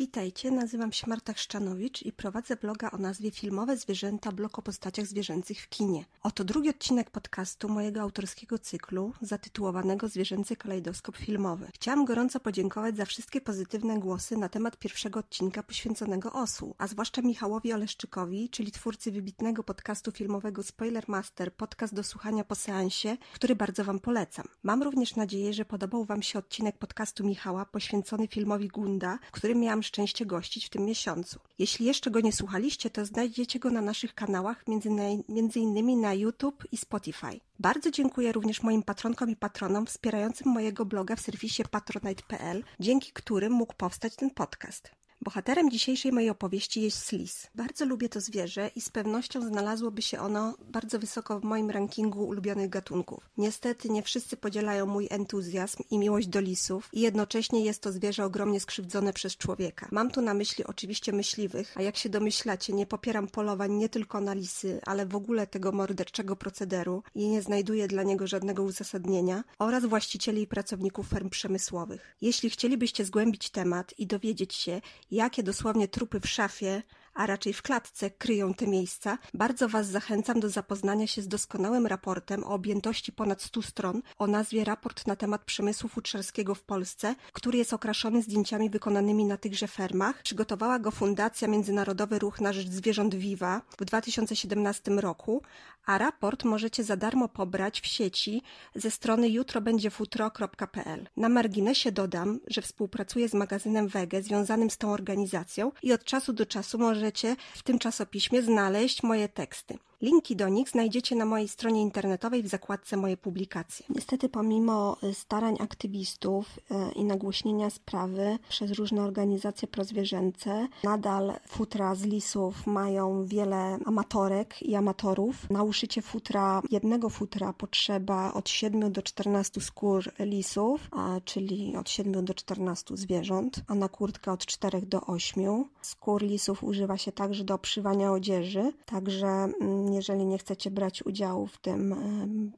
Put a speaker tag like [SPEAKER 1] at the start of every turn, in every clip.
[SPEAKER 1] Witajcie, nazywam się Marta Chrzczanowicz i prowadzę bloga o nazwie Filmowe Zwierzęta, blog o postaciach zwierzęcych w kinie. Oto drugi odcinek podcastu mojego autorskiego cyklu zatytułowanego Zwierzęcy kalejdoskop filmowy. Chciałam gorąco podziękować za wszystkie pozytywne głosy na temat pierwszego odcinka poświęconego OSU, a zwłaszcza Michałowi Oleszczykowi, czyli twórcy wybitnego podcastu filmowego Spoilermaster, podcast do słuchania po seansie, który bardzo Wam polecam. Mam również nadzieję, że podobał Wam się odcinek podcastu Michała poświęcony filmowi Gunda, w którym miałam szczęście gościć w tym miesiącu. Jeśli jeszcze go nie słuchaliście, to znajdziecie go na naszych kanałach, między, między innymi na YouTube i Spotify. Bardzo dziękuję również moim patronkom i patronom wspierającym mojego bloga w serwisie patronite.pl, dzięki którym mógł powstać ten podcast. Bohaterem dzisiejszej mojej opowieści jest slis. Bardzo lubię to zwierzę i z pewnością znalazłoby się ono bardzo wysoko w moim rankingu ulubionych gatunków. Niestety nie wszyscy podzielają mój entuzjazm i miłość do lisów i jednocześnie jest to zwierzę ogromnie skrzywdzone przez człowieka. Mam tu na myśli oczywiście myśliwych, a jak się domyślacie, nie popieram polowań nie tylko na lisy, ale w ogóle tego morderczego procederu i nie znajduję dla niego żadnego uzasadnienia oraz właścicieli i pracowników ferm przemysłowych. Jeśli chcielibyście zgłębić temat i dowiedzieć się, jakie dosłownie trupy w szafie a raczej w klatce kryją te miejsca, bardzo Was zachęcam do zapoznania się z doskonałym raportem o objętości ponad 100 stron o nazwie Raport na temat przemysłu futrzarskiego w Polsce, który jest okraszony zdjęciami wykonanymi na tychże fermach. Przygotowała go Fundacja Międzynarodowy Ruch na Rzecz Zwierząt Viva w 2017 roku, a raport możecie za darmo pobrać w sieci ze strony jutrobędziefutro.pl. Na marginesie dodam, że współpracuję z magazynem Wege związanym z tą organizacją i od czasu do czasu możecie w tym czasopiśmie znaleźć moje teksty. Linki do nich znajdziecie na mojej stronie internetowej w zakładce Moje publikacje. Niestety, pomimo y, starań aktywistów y, i nagłośnienia sprawy przez różne organizacje prozwierzęce, nadal futra z lisów mają wiele amatorek i amatorów. Na uszycie futra, jednego futra potrzeba od 7 do 14 skór lisów, czyli od 7 do 14 zwierząt, a na kurtkę od 4 do 8. Skór lisów używa się także do obszywania odzieży, także mm, jeżeli nie chcecie brać udziału w tym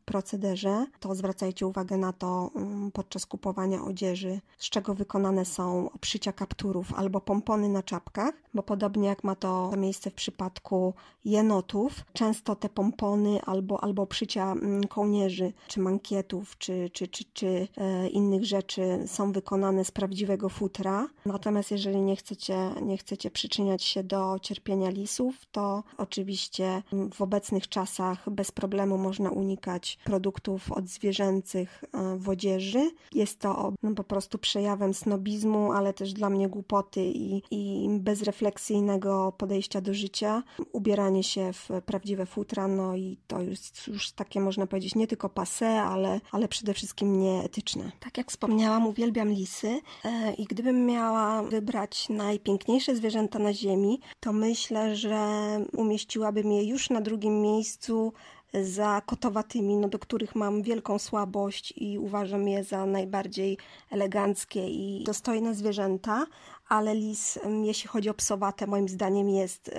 [SPEAKER 1] procederze, to zwracajcie uwagę na to podczas kupowania odzieży, z czego wykonane są obszycia kapturów albo pompony na czapkach, bo podobnie jak ma to miejsce w przypadku jenotów, często te pompony albo, albo obszycia kołnierzy, czy mankietów, czy, czy, czy, czy e, innych rzeczy są wykonane z prawdziwego futra. Natomiast jeżeli nie chcecie, nie chcecie przyczyniać się do cierpienia lisów, to oczywiście w w obecnych czasach bez problemu można unikać produktów odzwierzęcych e, w odzieży. Jest to no, po prostu przejawem snobizmu, ale też dla mnie głupoty i, i bezrefleksyjnego podejścia do życia. Ubieranie się w prawdziwe futra, no i to jest już takie można powiedzieć nie tylko passe, ale, ale przede wszystkim nieetyczne. Tak jak wspomniałam, uwielbiam lisy e, i gdybym miała wybrać najpiękniejsze zwierzęta na ziemi, to myślę, że umieściłabym je już na drugim drugim miejscu za kotowatymi, no, do których mam wielką słabość i uważam je za najbardziej eleganckie i dostojne zwierzęta, ale lis, jeśli chodzi o psowate, moim zdaniem jest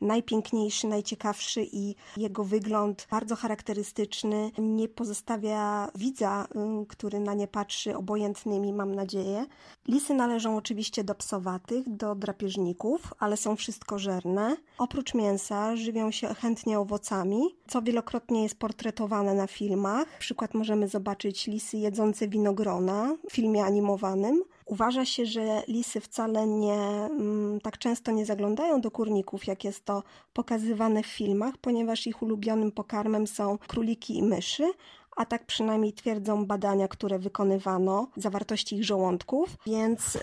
[SPEAKER 1] najpiękniejszy, najciekawszy i jego wygląd bardzo charakterystyczny. Nie pozostawia widza, który na nie patrzy obojętnymi, mam nadzieję. Lisy należą oczywiście do psowatych, do drapieżników, ale są wszystkożerne. Oprócz mięsa żywią się chętnie owocami, co wielokrotnie jest portretowane na filmach. Przykład możemy zobaczyć lisy jedzące winogrona w filmie animowanym. Uważa się, że lisy wcale nie mm, tak często nie zaglądają do kurników, jak jest to pokazywane w filmach, ponieważ ich ulubionym pokarmem są króliki i myszy, a tak przynajmniej twierdzą badania, które wykonywano, zawartości ich żołądków, więc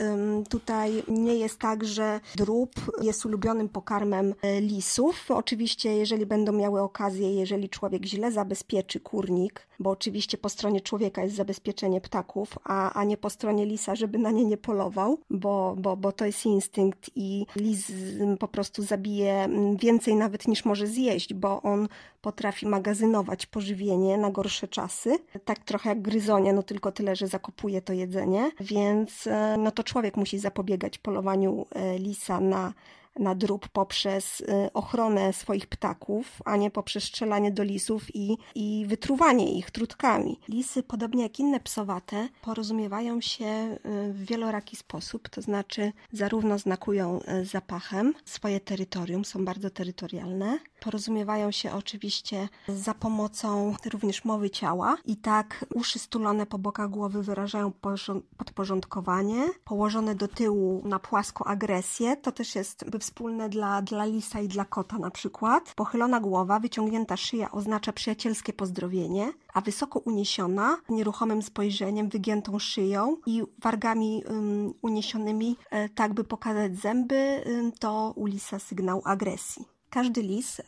[SPEAKER 1] tutaj nie jest tak, że drób jest ulubionym pokarmem e, lisów. Oczywiście, jeżeli będą miały okazję, jeżeli człowiek źle zabezpieczy kurnik, bo oczywiście po stronie człowieka jest zabezpieczenie ptaków, a, a nie po stronie lisa, żeby na nie nie polował, bo, bo, bo to jest instynkt i lis po prostu zabije więcej nawet niż może zjeść, bo on potrafi magazynować pożywienie na gorsze czasy. Tak trochę jak gryzonie, no tylko tyle, że zakopuje to jedzenie, więc e, no to człowiek musi zapobiegać polowaniu e, lisa na na drób poprzez y, ochronę swoich ptaków, a nie poprzez strzelanie do lisów i, i wytruwanie ich trutkami. Lisy, podobnie jak inne psowate, porozumiewają się y, w wieloraki sposób, to znaczy zarówno znakują y, zapachem. Swoje terytorium, są bardzo terytorialne, porozumiewają się oczywiście za pomocą również mowy ciała. I tak uszy stulone po bokach głowy wyrażają podporządkowanie, położone do tyłu na płasko agresję, to też jest wspólne dla, dla lisa i dla kota na przykład. Pochylona głowa, wyciągnięta szyja oznacza przyjacielskie pozdrowienie, a wysoko uniesiona, nieruchomym spojrzeniem, wygiętą szyją i wargami um, uniesionymi, e, tak by pokazać zęby, um, to u lisa sygnał agresji. Każdy lis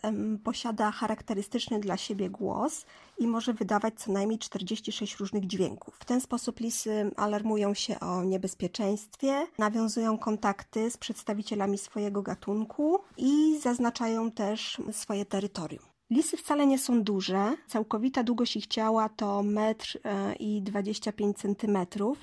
[SPEAKER 1] posiada charakterystyczny dla siebie głos i może wydawać co najmniej 46 różnych dźwięków. W ten sposób lisy alarmują się o niebezpieczeństwie, nawiązują kontakty z przedstawicielami swojego gatunku i zaznaczają też swoje terytorium. Lisy wcale nie są duże. Całkowita długość ich ciała to 1,25 m i 25 cm,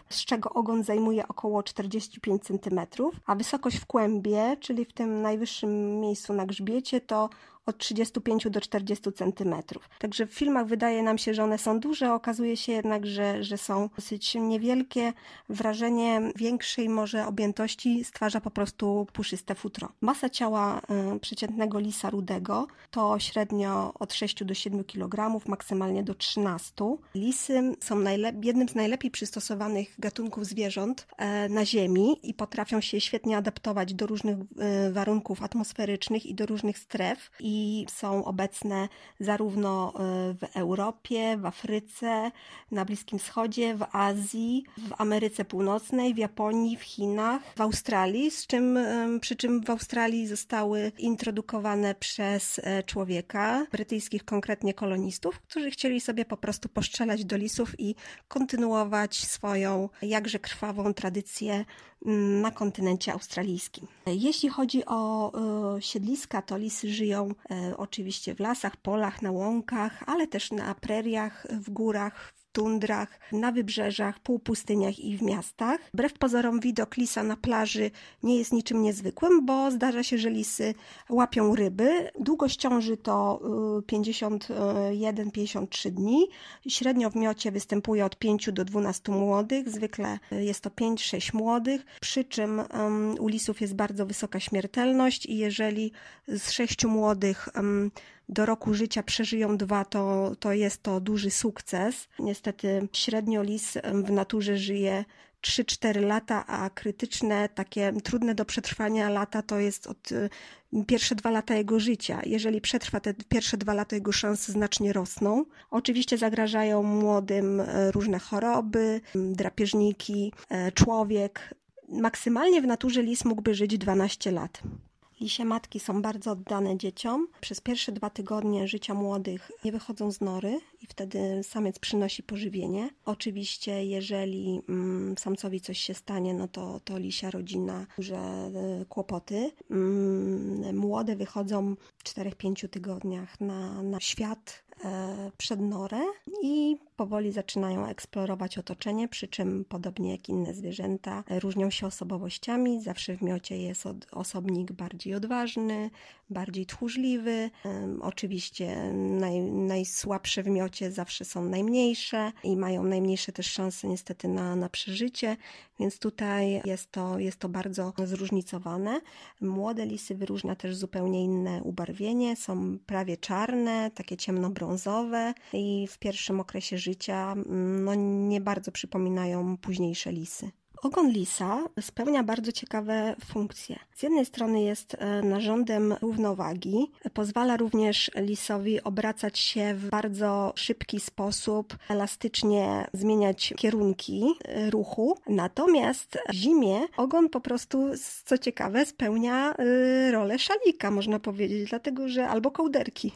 [SPEAKER 1] z czego ogon zajmuje około 45 cm, a wysokość w kłębie, czyli w tym najwyższym miejscu na grzbiecie, to od 35 do 40 centymetrów. Także w filmach wydaje nam się, że one są duże, okazuje się jednak, że, że są dosyć niewielkie. Wrażenie większej może objętości stwarza po prostu puszyste futro. Masa ciała y, przeciętnego lisa rudego to średnio od 6 do 7 kg, maksymalnie do 13. Lisy są jednym z najlepiej przystosowanych gatunków zwierząt e, na Ziemi i potrafią się świetnie adaptować do różnych y, warunków atmosferycznych i do różnych stref. I i są obecne zarówno e, w Europie, w Afryce, na Bliskim Wschodzie, w Azji, w Ameryce Północnej, w Japonii, w Chinach, w Australii, z czym, przy czym w Australii zostały introdukowane przez e, człowieka, brytyjskich konkretnie kolonistów, którzy chcieli sobie po prostu poszczelać do lisów i kontynuować swoją jakże krwawą tradycję na kontynencie australijskim. Jeśli chodzi o e, siedliska, to lisy żyją e, oczywiście w lasach, polach, na łąkach, ale też na preriach, w górach, tundrach, na wybrzeżach, półpustyniach i w miastach. Wbrew pozorom widok lisa na plaży nie jest niczym niezwykłym, bo zdarza się, że lisy łapią ryby. Długość ciąży to 51-53 y, dni. Średnio w miocie występuje od 5 do 12 młodych, zwykle jest to 5-6 młodych, przy czym u lisów jest bardzo wysoka śmiertelność i jeżeli z 6 młodych do roku życia przeżyją dwa, to, to jest to duży sukces. Niestety średnio lis w naturze żyje 3-4 lata, a krytyczne, takie trudne do przetrwania lata to jest od pierwsze dwa lata jego życia. Jeżeli przetrwa te pierwsze dwa lata, jego szanse znacznie rosną. Oczywiście zagrażają młodym y, różne choroby, drapieżniki, y, człowiek. Maksymalnie w naturze lis mógłby żyć 12 lat. Lisie matki są bardzo oddane dzieciom. Przez pierwsze dwa tygodnie życia młodych nie wychodzą z nory i wtedy samiec przynosi pożywienie. Oczywiście, jeżeli mm, samcowi coś się stanie, no to, to lisia rodzina duże y, kłopoty. Mm, młode wychodzą w 4-5 tygodniach na, na świat przed norę i powoli zaczynają eksplorować otoczenie, przy czym podobnie jak inne zwierzęta różnią się osobowościami. Zawsze w miocie jest osobnik bardziej odważny, bardziej tchórzliwy. Oczywiście naj, najsłabsze w miocie zawsze są najmniejsze i mają najmniejsze też szanse niestety na, na przeżycie, więc tutaj jest to, jest to bardzo zróżnicowane. Młode lisy wyróżnia też zupełnie inne ubarwienie, są prawie czarne, takie ciemnobrązowe i w pierwszym okresie życia mm, no, nie bardzo przypominają późniejsze lisy. Ogon lisa spełnia bardzo ciekawe funkcje. Z jednej strony jest e, narządem równowagi, pozwala również lisowi obracać się w bardzo szybki sposób, elastycznie zmieniać kierunki e, ruchu. Natomiast w zimie ogon po prostu, co ciekawe, spełnia e, rolę szalika, można powiedzieć, dlatego że albo kołderki,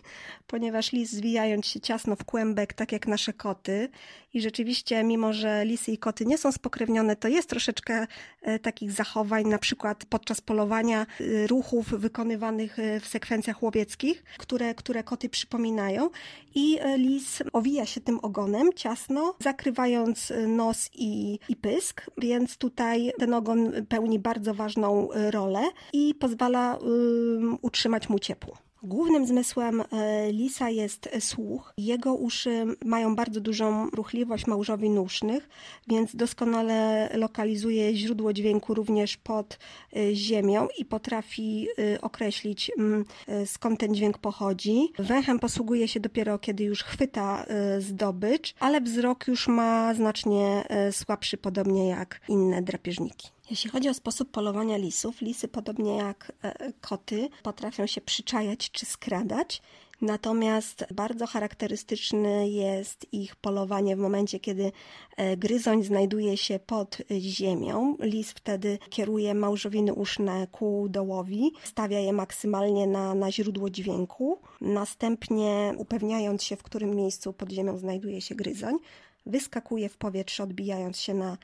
[SPEAKER 1] ponieważ lis zwijając się ciasno w kłębek, tak jak nasze koty, i rzeczywiście, mimo że lisy i koty nie są spokrewnione, to jest troszeczkę e, takich zachowań, na przykład podczas polowania, e, ruchów wykonywanych e, w sekwencjach łowieckich, które, które koty przypominają. I lis owija się tym ogonem ciasno, zakrywając nos i, i pysk, więc tutaj ten ogon pełni bardzo ważną rolę i pozwala um, utrzymać mu ciepło. Głównym zmysłem e, lisa jest słuch. Jego uszy mają bardzo dużą ruchliwość małżowin usznych, więc doskonale lokalizuje źródło dźwięku również pod e, ziemią i potrafi e, określić mm, skąd ten dźwięk pochodzi. Węchem posługuje się dopiero kiedy już chwyta zdobycz, ale wzrok już ma znacznie słabszy, podobnie jak inne drapieżniki. Jeśli chodzi o sposób polowania lisów, lisy podobnie jak e, koty potrafią się przyczajać czy skradać. Natomiast bardzo charakterystyczne jest ich polowanie w momencie, kiedy e, gryzoń znajduje się pod ziemią. Lis wtedy kieruje małżowiny uszne ku dołowi, stawia je maksymalnie na, na źródło dźwięku. Następnie, upewniając się, w którym miejscu pod ziemią znajduje się gryzoń, wyskakuje w powietrze, odbijając się na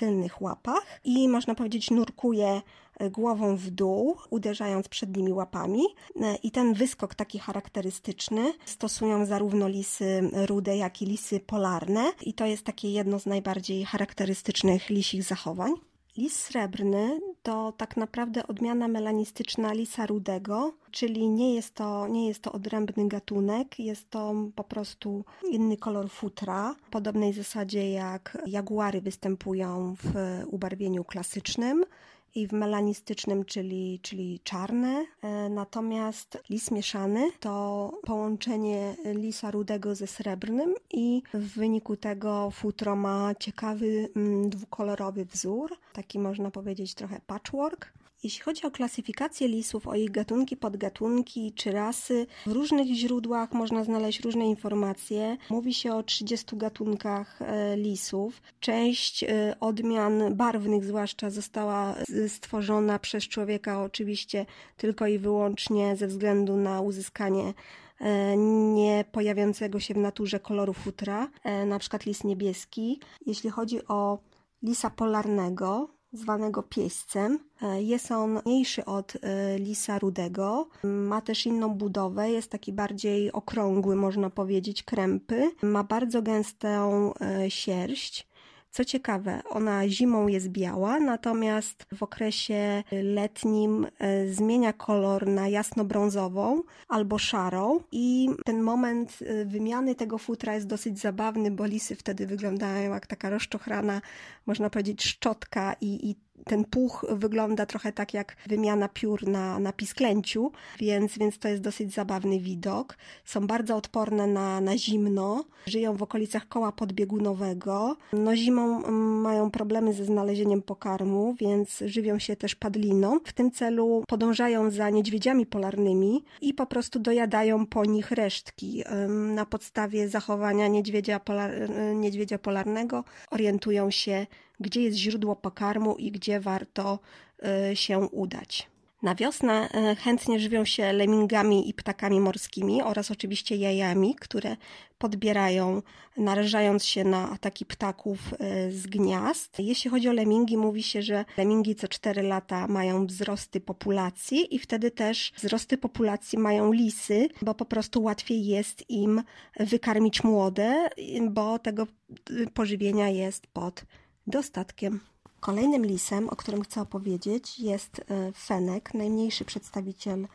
[SPEAKER 1] tylnych łapach i można powiedzieć nurkuje e, głową w dół, uderzając przednimi łapami. E, I ten wyskok taki charakterystyczny stosują zarówno lisy rude, jak i lisy polarne. I to jest takie jedno z najbardziej charakterystycznych lisich zachowań. Lis srebrny to tak naprawdę odmiana melanistyczna lisa rudego, czyli nie jest, to, nie jest to odrębny gatunek, jest to po prostu inny kolor futra, w podobnej zasadzie jak jaguary występują w ubarwieniu klasycznym i w melanistycznym, czyli, czyli czarne. E, natomiast lis mieszany to połączenie lisa rudego ze srebrnym i w wyniku tego futro ma ciekawy mm, dwukolorowy wzór, taki można powiedzieć trochę patchwork. Jeśli chodzi o klasyfikację lisów, o ich gatunki, podgatunki czy rasy, w różnych źródłach można znaleźć różne informacje. Mówi się o 30 gatunkach e, lisów. Część e, odmian barwnych zwłaszcza została stworzona przez człowieka oczywiście tylko i wyłącznie ze względu na uzyskanie e, nie pojawiającego się w naturze koloru futra, na przykład lis niebieski. Jeśli chodzi o lisa polarnego, zwanego pieścem. E, jest on mniejszy od e, lisa rudego. Ma też inną budowę, jest taki bardziej okrągły, można powiedzieć, krępy. Ma bardzo gęstą e, sierść. Co ciekawe, ona zimą jest biała, natomiast w okresie letnim e, zmienia kolor na jasno-brązową albo szarą i ten moment e, wymiany tego futra jest dosyć zabawny, bo lisy wtedy wyglądają jak taka rozczochrana, można powiedzieć, szczotka i, i ten puch wygląda trochę tak jak wymiana piór na, na pisklęciu, więc, więc to jest dosyć zabawny widok. Są bardzo odporne na, na zimno, żyją w okolicach koła podbiegunowego. No zimą mm, mają problemy ze znalezieniem pokarmu, więc żywią się też padliną. W tym celu podążają za niedźwiedziami polarnymi i po prostu dojadają po nich resztki. Na podstawie zachowania niedźwiedzia, polar, niedźwiedzia polarnego orientują się gdzie jest źródło pokarmu i gdzie warto y, się udać. Na wiosnę y, chętnie żywią się lemingami i ptakami morskimi oraz oczywiście jajami, które podbierają, narażając się na ataki ptaków y, z gniazd. Jeśli chodzi o lemingi, mówi się, że lemingi co 4 lata mają wzrosty populacji i wtedy też wzrosty populacji mają lisy, bo po prostu łatwiej jest im wykarmić młode, bo tego pożywienia jest pod dostatkiem. Kolejnym lisem, o którym chcę opowiedzieć, jest e, fenek, najmniejszy przedstawiciel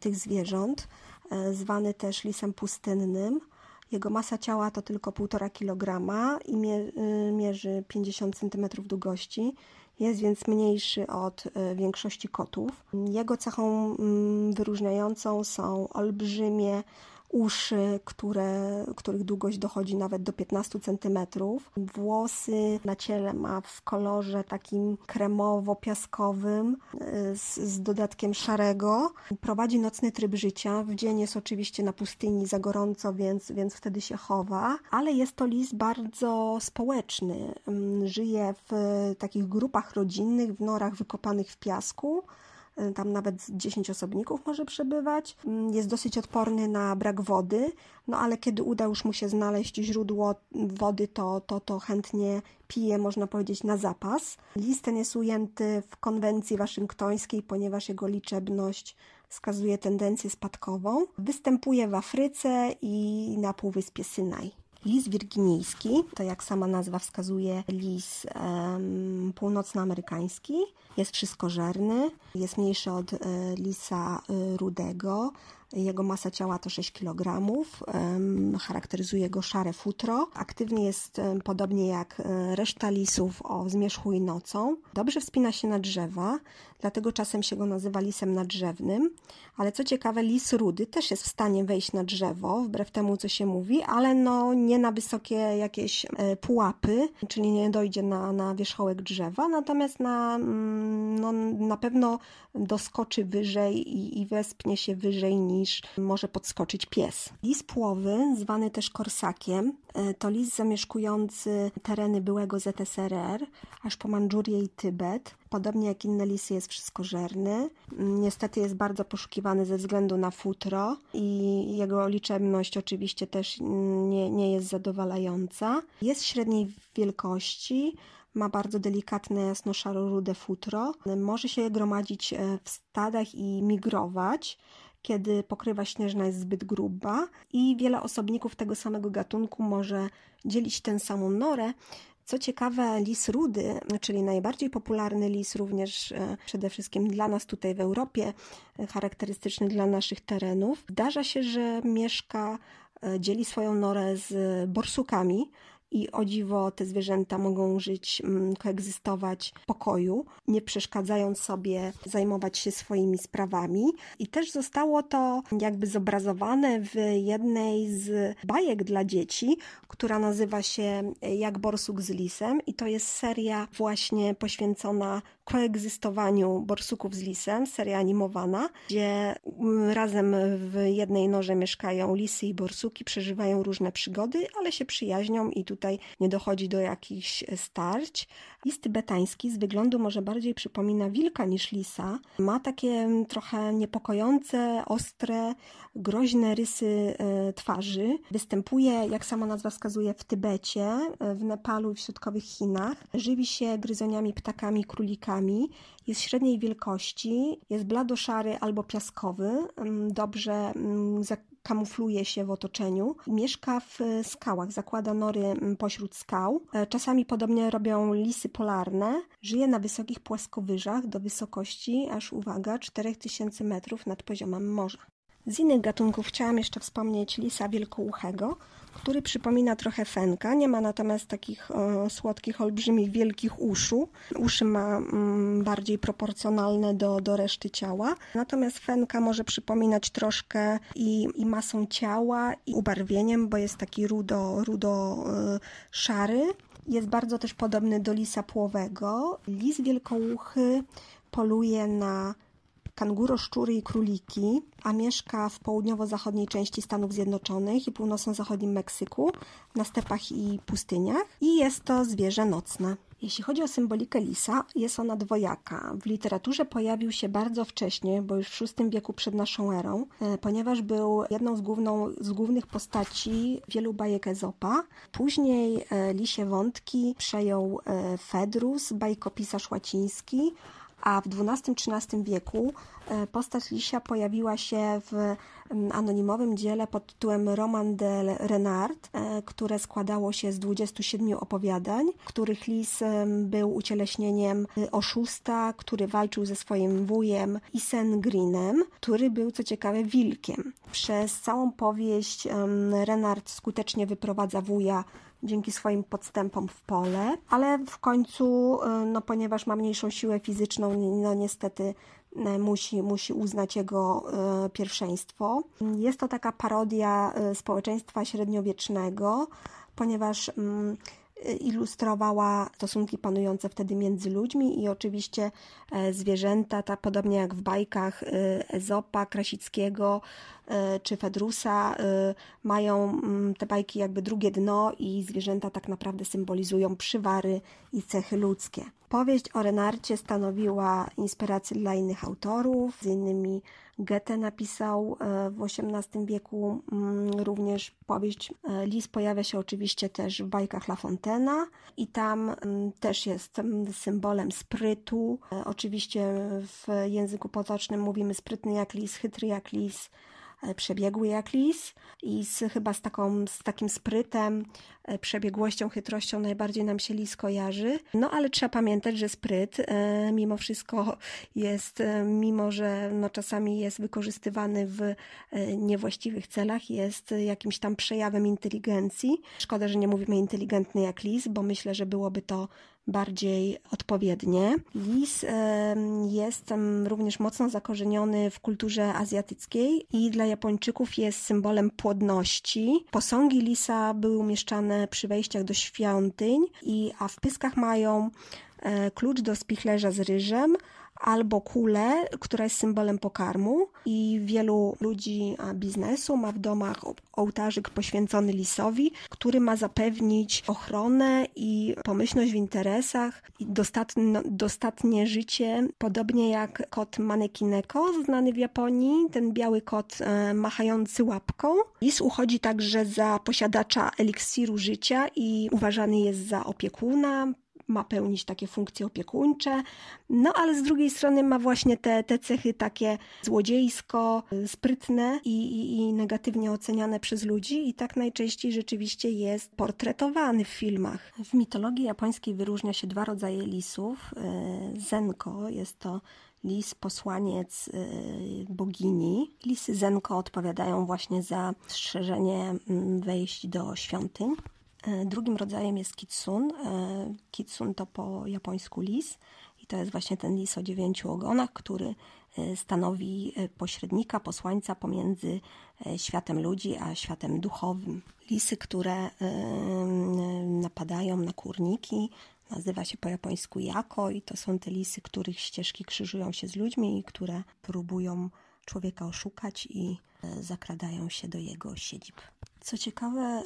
[SPEAKER 1] tych zwierząt, e, zwany też lisem pustynnym. Jego masa ciała to tylko 1,5 kg i e, mierzy 50 cm długości. Jest więc mniejszy od większości kotów. Jego cechą mm, wyróżniającą są olbrzymie uszy, które, których długość dochodzi nawet do 15 cm. Włosy na ciele ma w kolorze takim kremowo-piaskowym z, z dodatkiem szarego. Prowadzi nocny tryb życia. W dzień jest oczywiście na pustyni za gorąco, więc, więc wtedy się chowa, ale jest to lis bardzo społeczny. Mm, żyje w takich grupach rodzinnych, w norach wykopanych w piasku tam nawet 10 osobników może przebywać. Mm, jest dosyć odporny na brak wody, no ale kiedy uda już mu się znaleźć źródło wody, to, to, to chętnie pije, można powiedzieć, na zapas. Lis ten jest ujęty w konwencji waszyngtońskiej, ponieważ jego liczebność wskazuje tendencję spadkową. Występuje w Afryce i na Półwyspie Synaj. Lis wirginijski, to jak sama nazwa wskazuje, lis um, północnoamerykański. Jest wszystkożerny, jest mniejszy od e, lisa e, rudego. Jego masa ciała to 6 kg. Charakteryzuje go szare futro. Aktywny jest podobnie jak e, reszta lisów o zmierzchu i nocą. Dobrze wspina się na drzewa, dlatego czasem się go nazywa lisem nadrzewnym. Ale co ciekawe, lis rudy też jest w stanie wejść na drzewo, wbrew temu co się mówi, ale no nie na wysokie jakieś e, pułapy, czyli nie dojdzie na, na wierzchołek drzewa, natomiast na, mm, no, na pewno doskoczy wyżej i, i wespnie się wyżej niż może podskoczyć pies. Lis płowy, zwany też korsakiem, e, to lis zamieszkujący tereny byłego ZSRR, aż po Mandżurię i Tybet. Podobnie jak inne lisy jest wszystkożerny. Niestety jest bardzo poszukiwany ze względu na futro i jego liczebność oczywiście też nie, nie jest zadowalająca. Jest średniej wielkości, ma bardzo delikatne jasno-szaro-rude futro. Może się gromadzić e, w stadach i migrować kiedy pokrywa śnieżna jest zbyt gruba i wiele osobników tego samego gatunku może dzielić tę samą norę, co ciekawe, lis rudy, czyli najbardziej popularny lis również e, przede wszystkim dla nas tutaj w Europie, e, charakterystyczny dla naszych terenów, zdarza się, że mieszka, e, dzieli swoją norę z borsukami, i o dziwo te zwierzęta mogą żyć, mm, koegzystować w pokoju, nie przeszkadzając sobie zajmować się swoimi sprawami. I też zostało to jakby zobrazowane w jednej z bajek dla dzieci, która nazywa się Jak borsuk z lisem i to jest seria właśnie poświęcona koegzystowaniu borsuków z lisem, seria animowana, gdzie mm, razem w jednej norze mieszkają lisy i borsuki, przeżywają różne przygody, ale się przyjaźnią i tutaj nie dochodzi do jakichś starć. Lis tybetański z wyglądu może bardziej przypomina wilka niż lisa. Ma takie trochę niepokojące, ostre, groźne rysy e, twarzy. Występuje, jak sama nazwa wskazuje, w Tybecie, e, w Nepalu i w środkowych Chinach. Żywi się gryzoniami, ptakami, królikami. Jest średniej wielkości, jest bladoszary albo piaskowy, mm, dobrze mm, kamufluje się w otoczeniu. Mieszka w skałach, zakłada nory mm, pośród skał. E, czasami podobnie robią lisy polarne. Żyje na wysokich płaskowyżach do wysokości aż uwaga 4000 metrów nad poziomem morza. Z innych gatunków chciałam jeszcze wspomnieć lisa wielkouchego, który przypomina trochę fenka. Nie ma natomiast takich e, słodkich, olbrzymich, wielkich uszu. Uszy ma mm, bardziej proporcjonalne do, do reszty ciała. Natomiast fenka może przypominać troszkę i, i masą ciała, i ubarwieniem, bo jest taki rudo, rudo e, szary. Jest bardzo też podobny do lisa płowego. Lis wielkouchy poluje na kanguro, szczury i króliki, a mieszka w południowo-zachodniej części Stanów Zjednoczonych i północno-zachodnim Meksyku, na stepach i pustyniach i jest to zwierzę nocne. Jeśli chodzi o symbolikę lisa, jest ona dwojaka. W literaturze pojawił się bardzo wcześnie, bo już w VI wieku przed naszą erą, e, ponieważ był jedną z, główną, z głównych postaci wielu bajek Ezopa. Później e, lisie wątki przejął e, Fedrus, bajkopisarz łaciński, a w XII-XIII wieku e, postać Lisia pojawiła się w anonimowym dziele pod tytułem Roman de Renard, e, które składało się z 27 opowiadań, których Lis był ucieleśnieniem e, oszusta, który walczył ze swoim wujem Isen Greenem, który był co ciekawe wilkiem. Przez całą powieść Renard skutecznie wyprowadza wuja dzięki swoim podstępom w pole, ale w końcu, y, no ponieważ ma mniejszą siłę fizyczną, no niestety y, musi, musi uznać jego y, pierwszeństwo. Jest to taka parodia społeczeństwa średniowiecznego, ponieważ mm, ilustrowała stosunki panujące wtedy między ludźmi i oczywiście e, zwierzęta, tak podobnie jak w bajkach Ezopa, Krasickiego czy Fedrusa, mają mm, te bajki jakby drugie dno i zwierzęta tak naprawdę symbolizują przywary i cechy ludzkie. Powieść o Renarcie stanowiła inspirację dla innych autorów, z innymi Goethe napisał e, w XVIII wieku mm, również powieść. E, Lis pojawia się oczywiście też w bajkach La Fontaine'a i tam mm, też jest symbolem sprytu. E, oczywiście w języku potocznym mówimy sprytny jak lis, chytry jak lis, E, przebiegły jak lis i z, chyba z, taką, z takim sprytem, e, przebiegłością, chytrością najbardziej nam się lis kojarzy. No ale trzeba pamiętać, że spryt e, mimo wszystko jest, mimo że no, czasami jest wykorzystywany w niewłaściwych celach, jest jakimś tam przejawem inteligencji. Szkoda, że nie mówimy inteligentny jak lis, bo myślę, że byłoby to bardziej odpowiednie. Lis jest również mocno zakorzeniony w kulturze azjatyckiej i dla Japończyków jest symbolem płodności. Posągi lisa były umieszczane przy wejściach do świątyń, i, a w pyskach mają e, klucz do spichlerza z ryżem, albo kulę, która jest symbolem pokarmu. I wielu ludzi biznesu ma w domach ołtarzyk poświęcony lisowi, który ma zapewnić ochronę i pomyślność w interesach i dostatnie, życie, podobnie jak kot manekineko, znany w Japonii, ten biały kot e, machający łapką. Lis uchodzi także za posiadacza eliksiru życia i uważany jest za opiekuna, ma pełnić takie funkcje opiekuńcze, no ale z drugiej strony ma właśnie te, te cechy takie złodziejsko, sprytne i, i, i negatywnie oceniane przez ludzi i tak najczęściej rzeczywiście jest portretowany w filmach. W mitologii japońskiej wyróżnia się dwa rodzaje lisów. E, Zenko jest to lis posłaniec e, bogini. Lisy Zenko odpowiadają właśnie za strzeżenie mm, wejść do świątyń. E, drugim rodzajem jest kitsun. E, kitsun to po japońsku lis i to jest właśnie ten lis o dziewięciu ogonach, który e, stanowi pośrednika, posłańca pomiędzy światem ludzi a światem duchowym. Lisy, które napadają na kurniki, nazywa się po japońsku jako i to są te lisy, których ścieżki krzyżują się z ludźmi i które próbują człowieka oszukać i zakradają się do jego siedzib. Co ciekawe,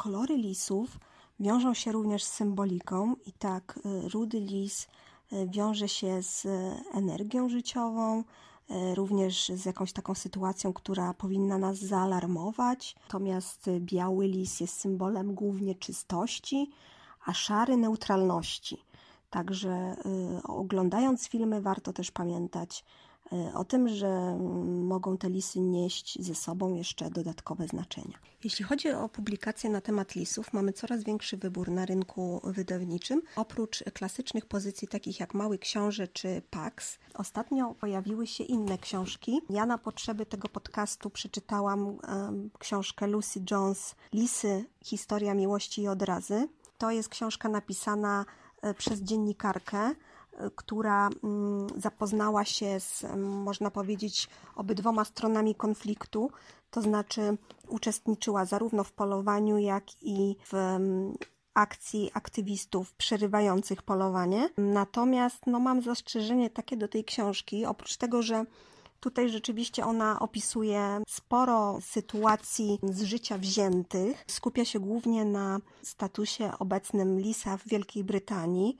[SPEAKER 1] Kolory lisów wiążą się również z symboliką i tak y, rudy lis y, wiąże się z energią życiową, również z jakąś taką sytuacją, która powinna nas zaalarmować. Natomiast biały lis jest symbolem głównie czystości, a szary neutralności. Także oglądając filmy warto też pamiętać E, o tym, że mogą te lisy nieść ze sobą jeszcze dodatkowe znaczenia. Jeśli chodzi o publikacje na temat lisów, mamy coraz większy wybór na rynku wydawniczym. Oprócz klasycznych pozycji takich jak Mały Książę czy Pax, ostatnio pojawiły się inne książki. Ja na potrzeby tego podcastu przeczytałam książkę Lucy Jones Lisy, Historia miłości i odrazy. To jest książka napisana e, przez dziennikarkę, która mm, zapoznała się z, można powiedzieć, obydwoma stronami konfliktu, to znaczy uczestniczyła zarówno w polowaniu, jak i w mm, akcji aktywistów przerywających polowanie. Natomiast no, mam zastrzeżenie takie do tej książki, oprócz tego, że Tutaj rzeczywiście ona opisuje sporo sytuacji z życia wziętych. Skupia się głównie na statusie obecnym lisa w Wielkiej Brytanii,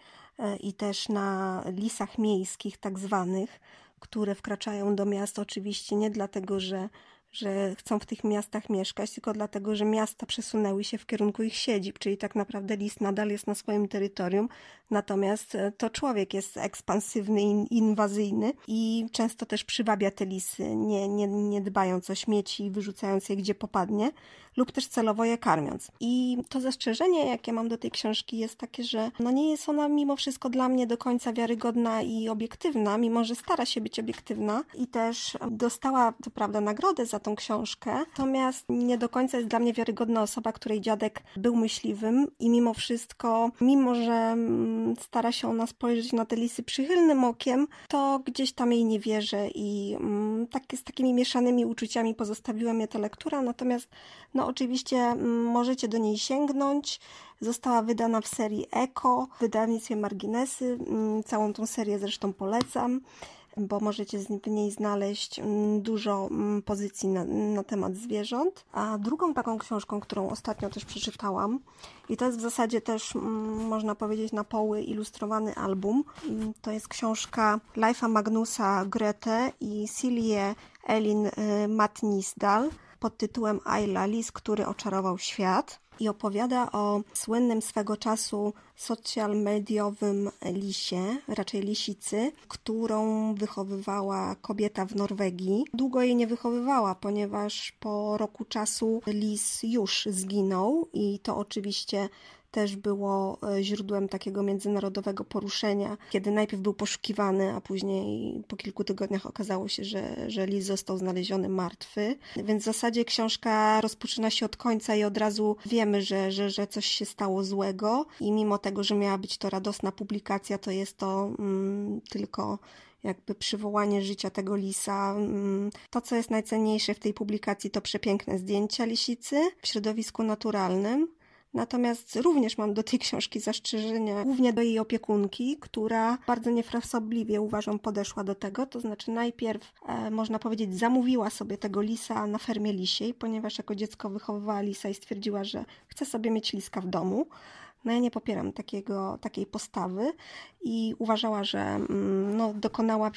[SPEAKER 1] i też na lisach miejskich, tak zwanych, które wkraczają do miast oczywiście nie dlatego, że że chcą w tych miastach mieszkać, tylko dlatego, że miasta przesunęły się w kierunku ich siedzib, czyli tak naprawdę lis nadal jest na swoim terytorium, natomiast e, to człowiek jest ekspansywny inwazyjny i często też przywabia te lisy, nie, nie, nie dbając o śmieci i wyrzucając je gdzie popadnie, lub też celowo je karmiąc. I to zastrzeżenie, jakie mam do tej książki, jest takie, że no nie jest ona mimo wszystko dla mnie do końca wiarygodna i obiektywna, mimo że stara się być obiektywna i też dostała, co prawda, nagrodę za tą książkę, natomiast nie do końca jest dla mnie wiarygodna osoba, której dziadek był myśliwym i mimo wszystko, mimo że mm, stara się ona spojrzeć na te lisy przychylnym okiem, to gdzieś tam jej nie wierzę i mm, tak, z takimi mieszanymi uczuciami pozostawiła mnie ta lektura, natomiast no oczywiście mm, możecie do niej sięgnąć. Została wydana w serii Eko, w wydawnictwie Marginesy. Całą tą serię zresztą polecam. Bo możecie w niej znaleźć mm, dużo mm, pozycji na, na temat zwierząt. A drugą taką książką, którą ostatnio też przeczytałam, i to jest w zasadzie też, można powiedzieć, na poły ilustrowany album, to jest książka Life'a Magnusa Grete i Silje Elin y, Matnisdal pod tytułem Ayla, lis, który oczarował świat i opowiada o słynnym swego czasu social mediowym lisie, raczej lisicy, którą wychowywała kobieta w Norwegii. Długo jej nie wychowywała, ponieważ po roku czasu lis już zginął i to oczywiście też było e, źródłem takiego międzynarodowego poruszenia, kiedy najpierw był poszukiwany, a później po kilku tygodniach okazało się, że, że Lis został znaleziony martwy. Więc w zasadzie książka rozpoczyna się od końca i od razu wiemy, że, że, że coś się stało złego i mimo tego, że miała być to radosna publikacja, to jest to mm, tylko jakby przywołanie życia tego lisa. Mm, to, co jest najcenniejsze w tej publikacji, to przepiękne zdjęcia lisicy w środowisku naturalnym. Natomiast również mam do tej książki zastrzeżenia, głównie do jej opiekunki, która bardzo niefrasobliwie uważam podeszła do tego. To znaczy, najpierw, e, można powiedzieć, zamówiła sobie tego lisa na fermie lisiej, ponieważ jako dziecko wychowywała lisa i stwierdziła, że chce sobie mieć liska w domu. No ja nie popieram takiego, takiej postawy i uważała, że mm, no, dokonała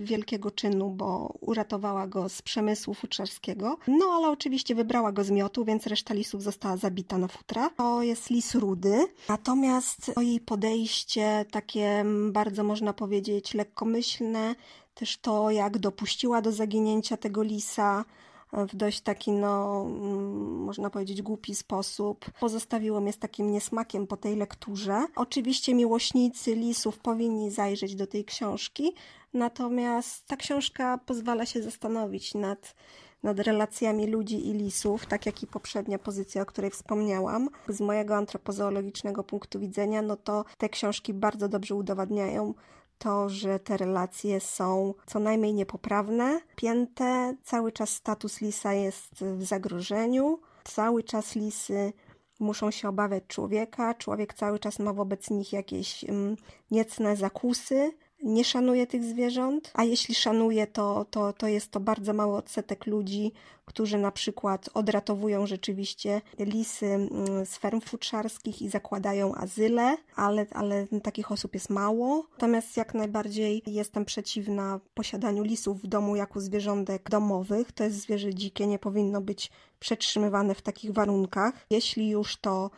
[SPEAKER 1] wielkiego czynu, bo uratowała go z przemysłu futrzarskiego. No ale oczywiście wybrała go z miotu, więc reszta lisów została zabita na futra. To jest lis rudy. Natomiast to jej podejście takie mm, bardzo można powiedzieć lekkomyślne, też to jak dopuściła do zaginięcia tego lisa, w dość taki, no, mm, można powiedzieć, głupi sposób. Pozostawiło mnie z takim niesmakiem po tej lekturze. Oczywiście miłośnicy lisów powinni zajrzeć do tej książki, natomiast ta książka pozwala się zastanowić nad nad relacjami ludzi i lisów, tak jak i poprzednia pozycja, o której wspomniałam. Z mojego antropozoologicznego punktu widzenia, no to te książki bardzo dobrze udowadniają to, że te relacje są co najmniej niepoprawne, pięte, cały czas status lisa jest w zagrożeniu, cały czas lisy muszą się obawiać człowieka, człowiek cały czas ma wobec nich jakieś um, niecne zakusy, nie szanuje tych zwierząt, a jeśli szanuje, to, to, to jest to bardzo mały odsetek ludzi, którzy na przykład odratowują rzeczywiście lisy mm, z ferm futrzarskich i zakładają azyle, ale, ale takich osób jest mało. Natomiast jak najbardziej jestem przeciwna posiadaniu lisów w domu jako zwierzątek domowych. To jest zwierzę dzikie, nie powinno być przetrzymywane w takich warunkach. Jeśli już to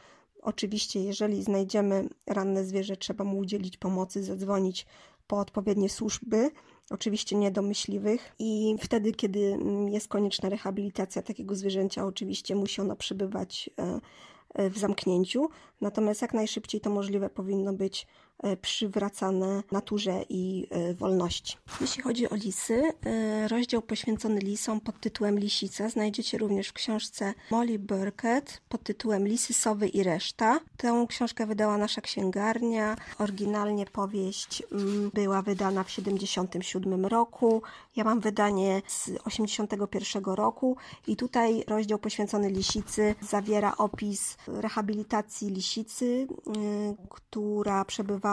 [SPEAKER 1] Oczywiście, jeżeli znajdziemy ranne zwierzę, trzeba mu udzielić pomocy, zadzwonić po odpowiednie służby, oczywiście nie do myśliwych i wtedy, kiedy mm, jest konieczna rehabilitacja takiego zwierzęcia, oczywiście musi ono przebywać e, e, w zamknięciu, natomiast jak najszybciej to możliwe powinno być przywracane naturze i e, wolności. Jeśli chodzi o lisy, e, rozdział poświęcony lisom pod tytułem Lisica znajdziecie również w książce Molly Burkett pod tytułem Lisy, Sowy i reszta. Tę książkę wydała nasza księgarnia. Oryginalnie powieść mm, była wydana w 1977 roku. Ja mam wydanie z 1981 roku i tutaj rozdział poświęcony lisicy zawiera opis rehabilitacji lisicy, która przebywa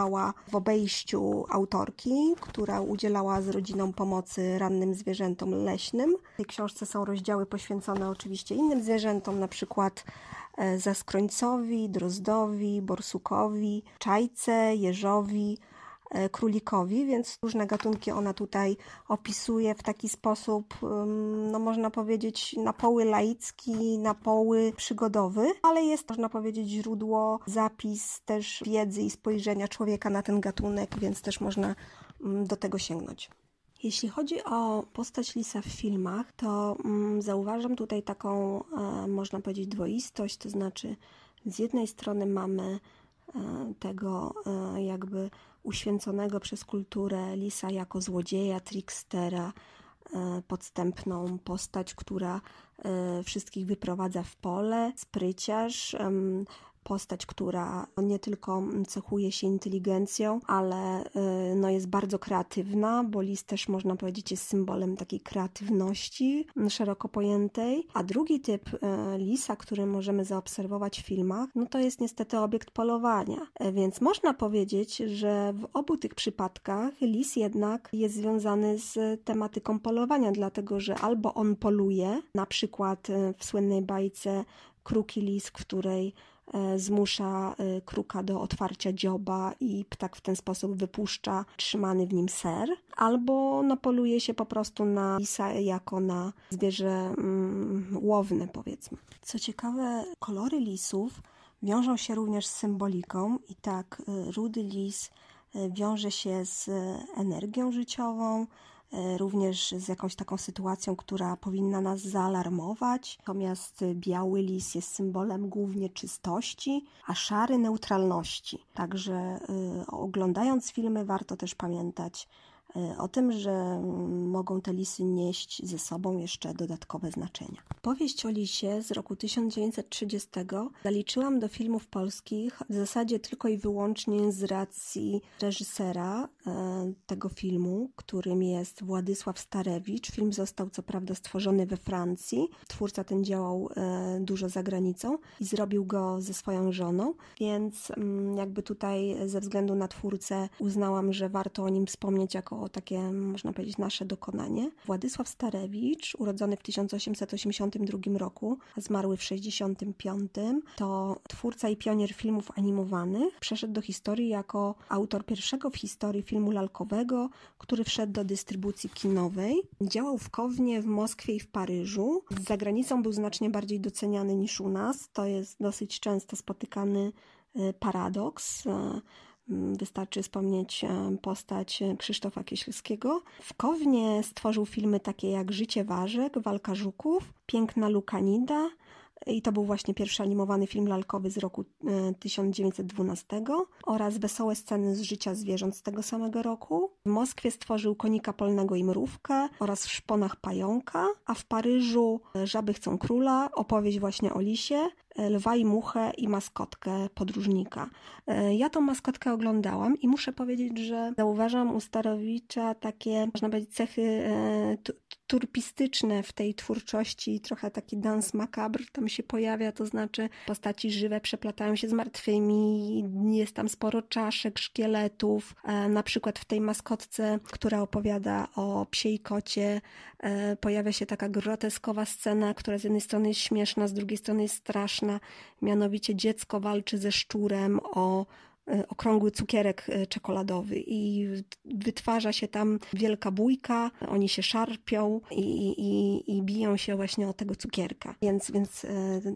[SPEAKER 1] w obejściu autorki, która udzielała z rodziną pomocy rannym zwierzętom leśnym. W tej książce są rozdziały poświęcone oczywiście innym zwierzętom, na przykład e, zaskrońcowi, drozdowi, borsukowi, czajce, jeżowi, królikowi, więc różne gatunki ona tutaj opisuje w taki sposób, no można powiedzieć, na poły laicki, na poły przygodowy, ale jest, można powiedzieć, źródło, zapis też wiedzy i spojrzenia człowieka na ten gatunek, więc też można do tego sięgnąć. Jeśli chodzi o postać Lisa w filmach, to zauważam tutaj taką, e, można powiedzieć, dwoistość, to znaczy z jednej strony mamy e, tego jakby uświęconego przez kulturę Lisa jako złodzieja, trickstera, e, podstępną postać, która e, wszystkich wyprowadza w pole, spryciarz, postać, która nie tylko cechuje się inteligencją, ale y, no, jest bardzo kreatywna, bo lis też można powiedzieć jest symbolem takiej kreatywności szeroko pojętej. A drugi typ y, lisa, który możemy zaobserwować w filmach, no to jest niestety obiekt polowania. E, więc można powiedzieć, że w obu tych przypadkach lis jednak jest związany z tematyką polowania, dlatego że albo on poluje, na przykład y, w słynnej bajce Kruki Lis, w której zmusza e, kruka do otwarcia dzioba i ptak w ten sposób wypuszcza trzymany w nim ser, albo napoluje się po prostu na lisa jako na zwierzę mm, łowne, powiedzmy. Co ciekawe, kolory lisów wiążą się również z symboliką i tak e, rudy lis wiąże się z energią życiową, E, również z jakąś taką sytuacją, która powinna nas zaalarmować. Natomiast biały lis jest symbolem głównie czystości, a szary neutralności. Także y, oglądając filmy warto też pamiętać E, o tym, że mogą te lisy nieść ze sobą jeszcze dodatkowe znaczenia. Powieść o lisie z roku 1930 zaliczyłam do filmów polskich w zasadzie tylko i wyłącznie z racji reżysera e, tego filmu, którym jest Władysław Starewicz. Film został co prawda stworzony we Francji. Twórca ten działał e, dużo za granicą i zrobił go ze swoją żoną, więc mm, jakby tutaj ze względu na twórcę uznałam, że warto o nim wspomnieć jako takie, można powiedzieć, nasze dokonanie. Władysław Starewicz, urodzony w 1882 roku, a zmarły w 1965, to twórca i pionier filmów animowanych. Przeszedł do historii jako autor pierwszego w historii filmu lalkowego, który wszedł do dystrybucji kinowej. Działał w Kownie, w Moskwie i w Paryżu. Za granicą był znacznie bardziej doceniany niż u nas. To jest dosyć często spotykany y, paradoks. Mm, wystarczy wspomnieć e, postać Krzysztofa Kieślskiego. W Kownie stworzył filmy takie jak Życie Warzek, Walka Żuków, Piękna Lukanida, i to był właśnie pierwszy animowany film lalkowy z roku 1912 e, oraz Wesołe sceny z życia zwierząt z tego samego roku. W Moskwie stworzył Konika Polnego i Mrówkę oraz w Szponach Pająka, a w Paryżu Żaby chcą króla, opowieść właśnie o lisie, e, lwa i muchę i maskotkę podróżnika. E, ja tą maskotkę oglądałam i muszę powiedzieć, że zauważam u Starowicza takie, można powiedzieć, cechy turpistyczne w tej twórczości, trochę taki dans macabre tam się pojawia, to znaczy postaci żywe przeplatają się z martwymi, jest tam sporo czaszek, szkieletów, e, na przykład w tej maskotce, która opowiada o psiej kocie, e, pojawia się taka groteskowa scena, która z jednej strony jest śmieszna, z drugiej strony jest straszna, mianowicie dziecko walczy ze szczurem o E, okrągły cukierek e, czekoladowy i wytwarza się tam wielka bójka, oni się szarpią i, i, i biją się właśnie o tego cukierka. Więc, więc e,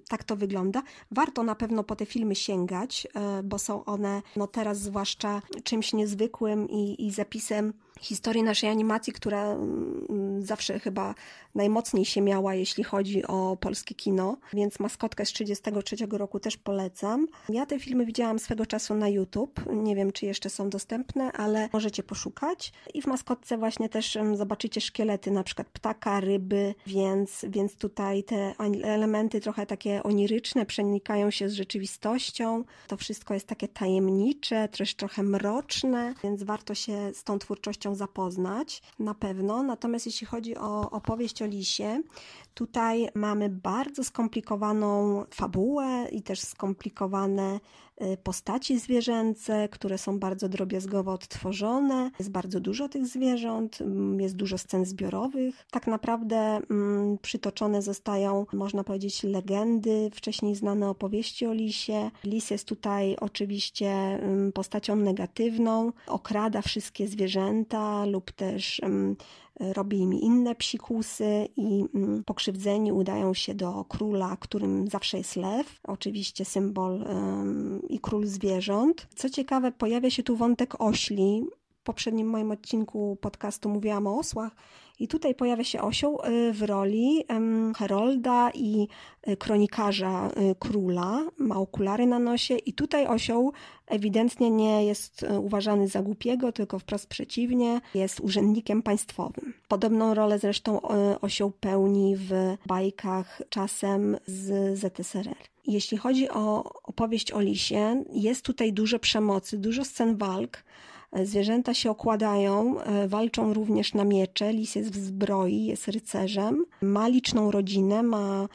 [SPEAKER 1] tak to wygląda. Warto na pewno po te filmy sięgać, bo są one no teraz zwłaszcza czymś niezwykłym i, i zapisem historii naszej animacji, która mm, zawsze chyba najmocniej się miała, jeśli chodzi o polskie kino, więc Maskotkę z 1933 roku też polecam. Ja te filmy widziałam swego czasu na YouTube, nie wiem czy jeszcze są dostępne, ale możecie poszukać i w Maskotce właśnie też zobaczycie szkielety na przykład ptaka, ryby, więc, więc tutaj te elementy trochę takie oniryczne przenikają się z rzeczywistością. To wszystko jest takie tajemnicze, też trochę mroczne, więc warto się z tą twórczością zapoznać na pewno. Natomiast jeśli chodzi o opowieść o lisie, tutaj mamy bardzo skomplikowaną fabułę i też skomplikowane Y, postaci zwierzęce, które są bardzo drobiazgowo odtworzone. Jest bardzo dużo tych zwierząt, mm, jest dużo scen zbiorowych. Tak naprawdę mm, przytoczone zostają, można powiedzieć, legendy, wcześniej znane opowieści o lisie. Lis jest tutaj oczywiście mm, postacią negatywną, okrada wszystkie zwierzęta lub też robi im inne psikusy i mm, pokrzywdzeni udają się do króla, którym zawsze jest lew, oczywiście symbol i król zwierząt. Co ciekawe, pojawia się tu wątek ośli. W poprzednim moim odcinku podcastu mówiłam o osłach i tutaj pojawia się osioł y, w roli herolda i y, kronikarza y, króla. Ma okulary na nosie i tutaj osioł ewidentnie nie jest uważany za głupiego, tylko wprost przeciwnie, jest urzędnikiem państwowym. Podobną rolę zresztą osioł pełni w bajkach czasem z ZSRR. Jeśli chodzi o opowieść o lisie. Jest tutaj dużo przemocy, dużo scen walk. Zwierzęta się okładają, walczą również na miecze. Lis jest w zbroi, jest rycerzem. Ma liczną rodzinę, ma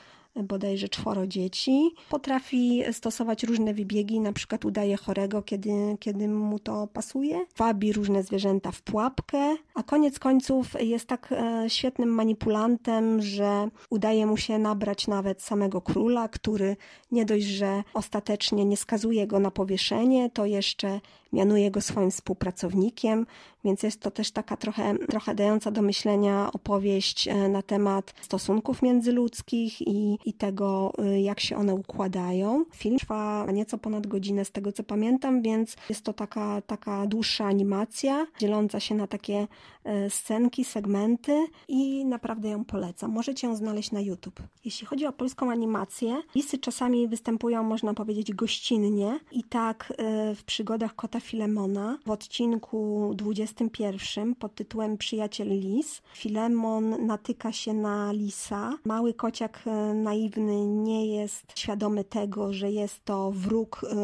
[SPEAKER 1] bodajże czworo dzieci. Potrafi stosować różne wybiegi, na przykład udaje chorego, kiedy, kiedy mu to pasuje. Wabi różne zwierzęta w pułapkę, a koniec końców jest tak e, świetnym manipulantem, że udaje mu się nabrać nawet samego króla, który nie dość, że ostatecznie nie skazuje go na powieszenie, to jeszcze mianuje go swoim współpracownikiem, więc jest to też taka trochę, trochę dająca do myślenia opowieść e, na temat stosunków międzyludzkich i, i tego, e, jak się one układają. Film trwa nieco ponad godzinę z tego, co pamiętam, więc jest to taka, taka dłuższa animacja, dzieląca się na takie e, scenki, segmenty i naprawdę ją polecam. Możecie ją znaleźć na YouTube. Jeśli chodzi o polską animację, lisy czasami występują, można powiedzieć, gościnnie i tak w przygodach Kota Filemona w odcinku 21 pod tytułem Przyjaciel Lis. Filemon natyka się na lisa. Mały kociak e, naiwny nie jest świadomy tego, że jest to wróg e,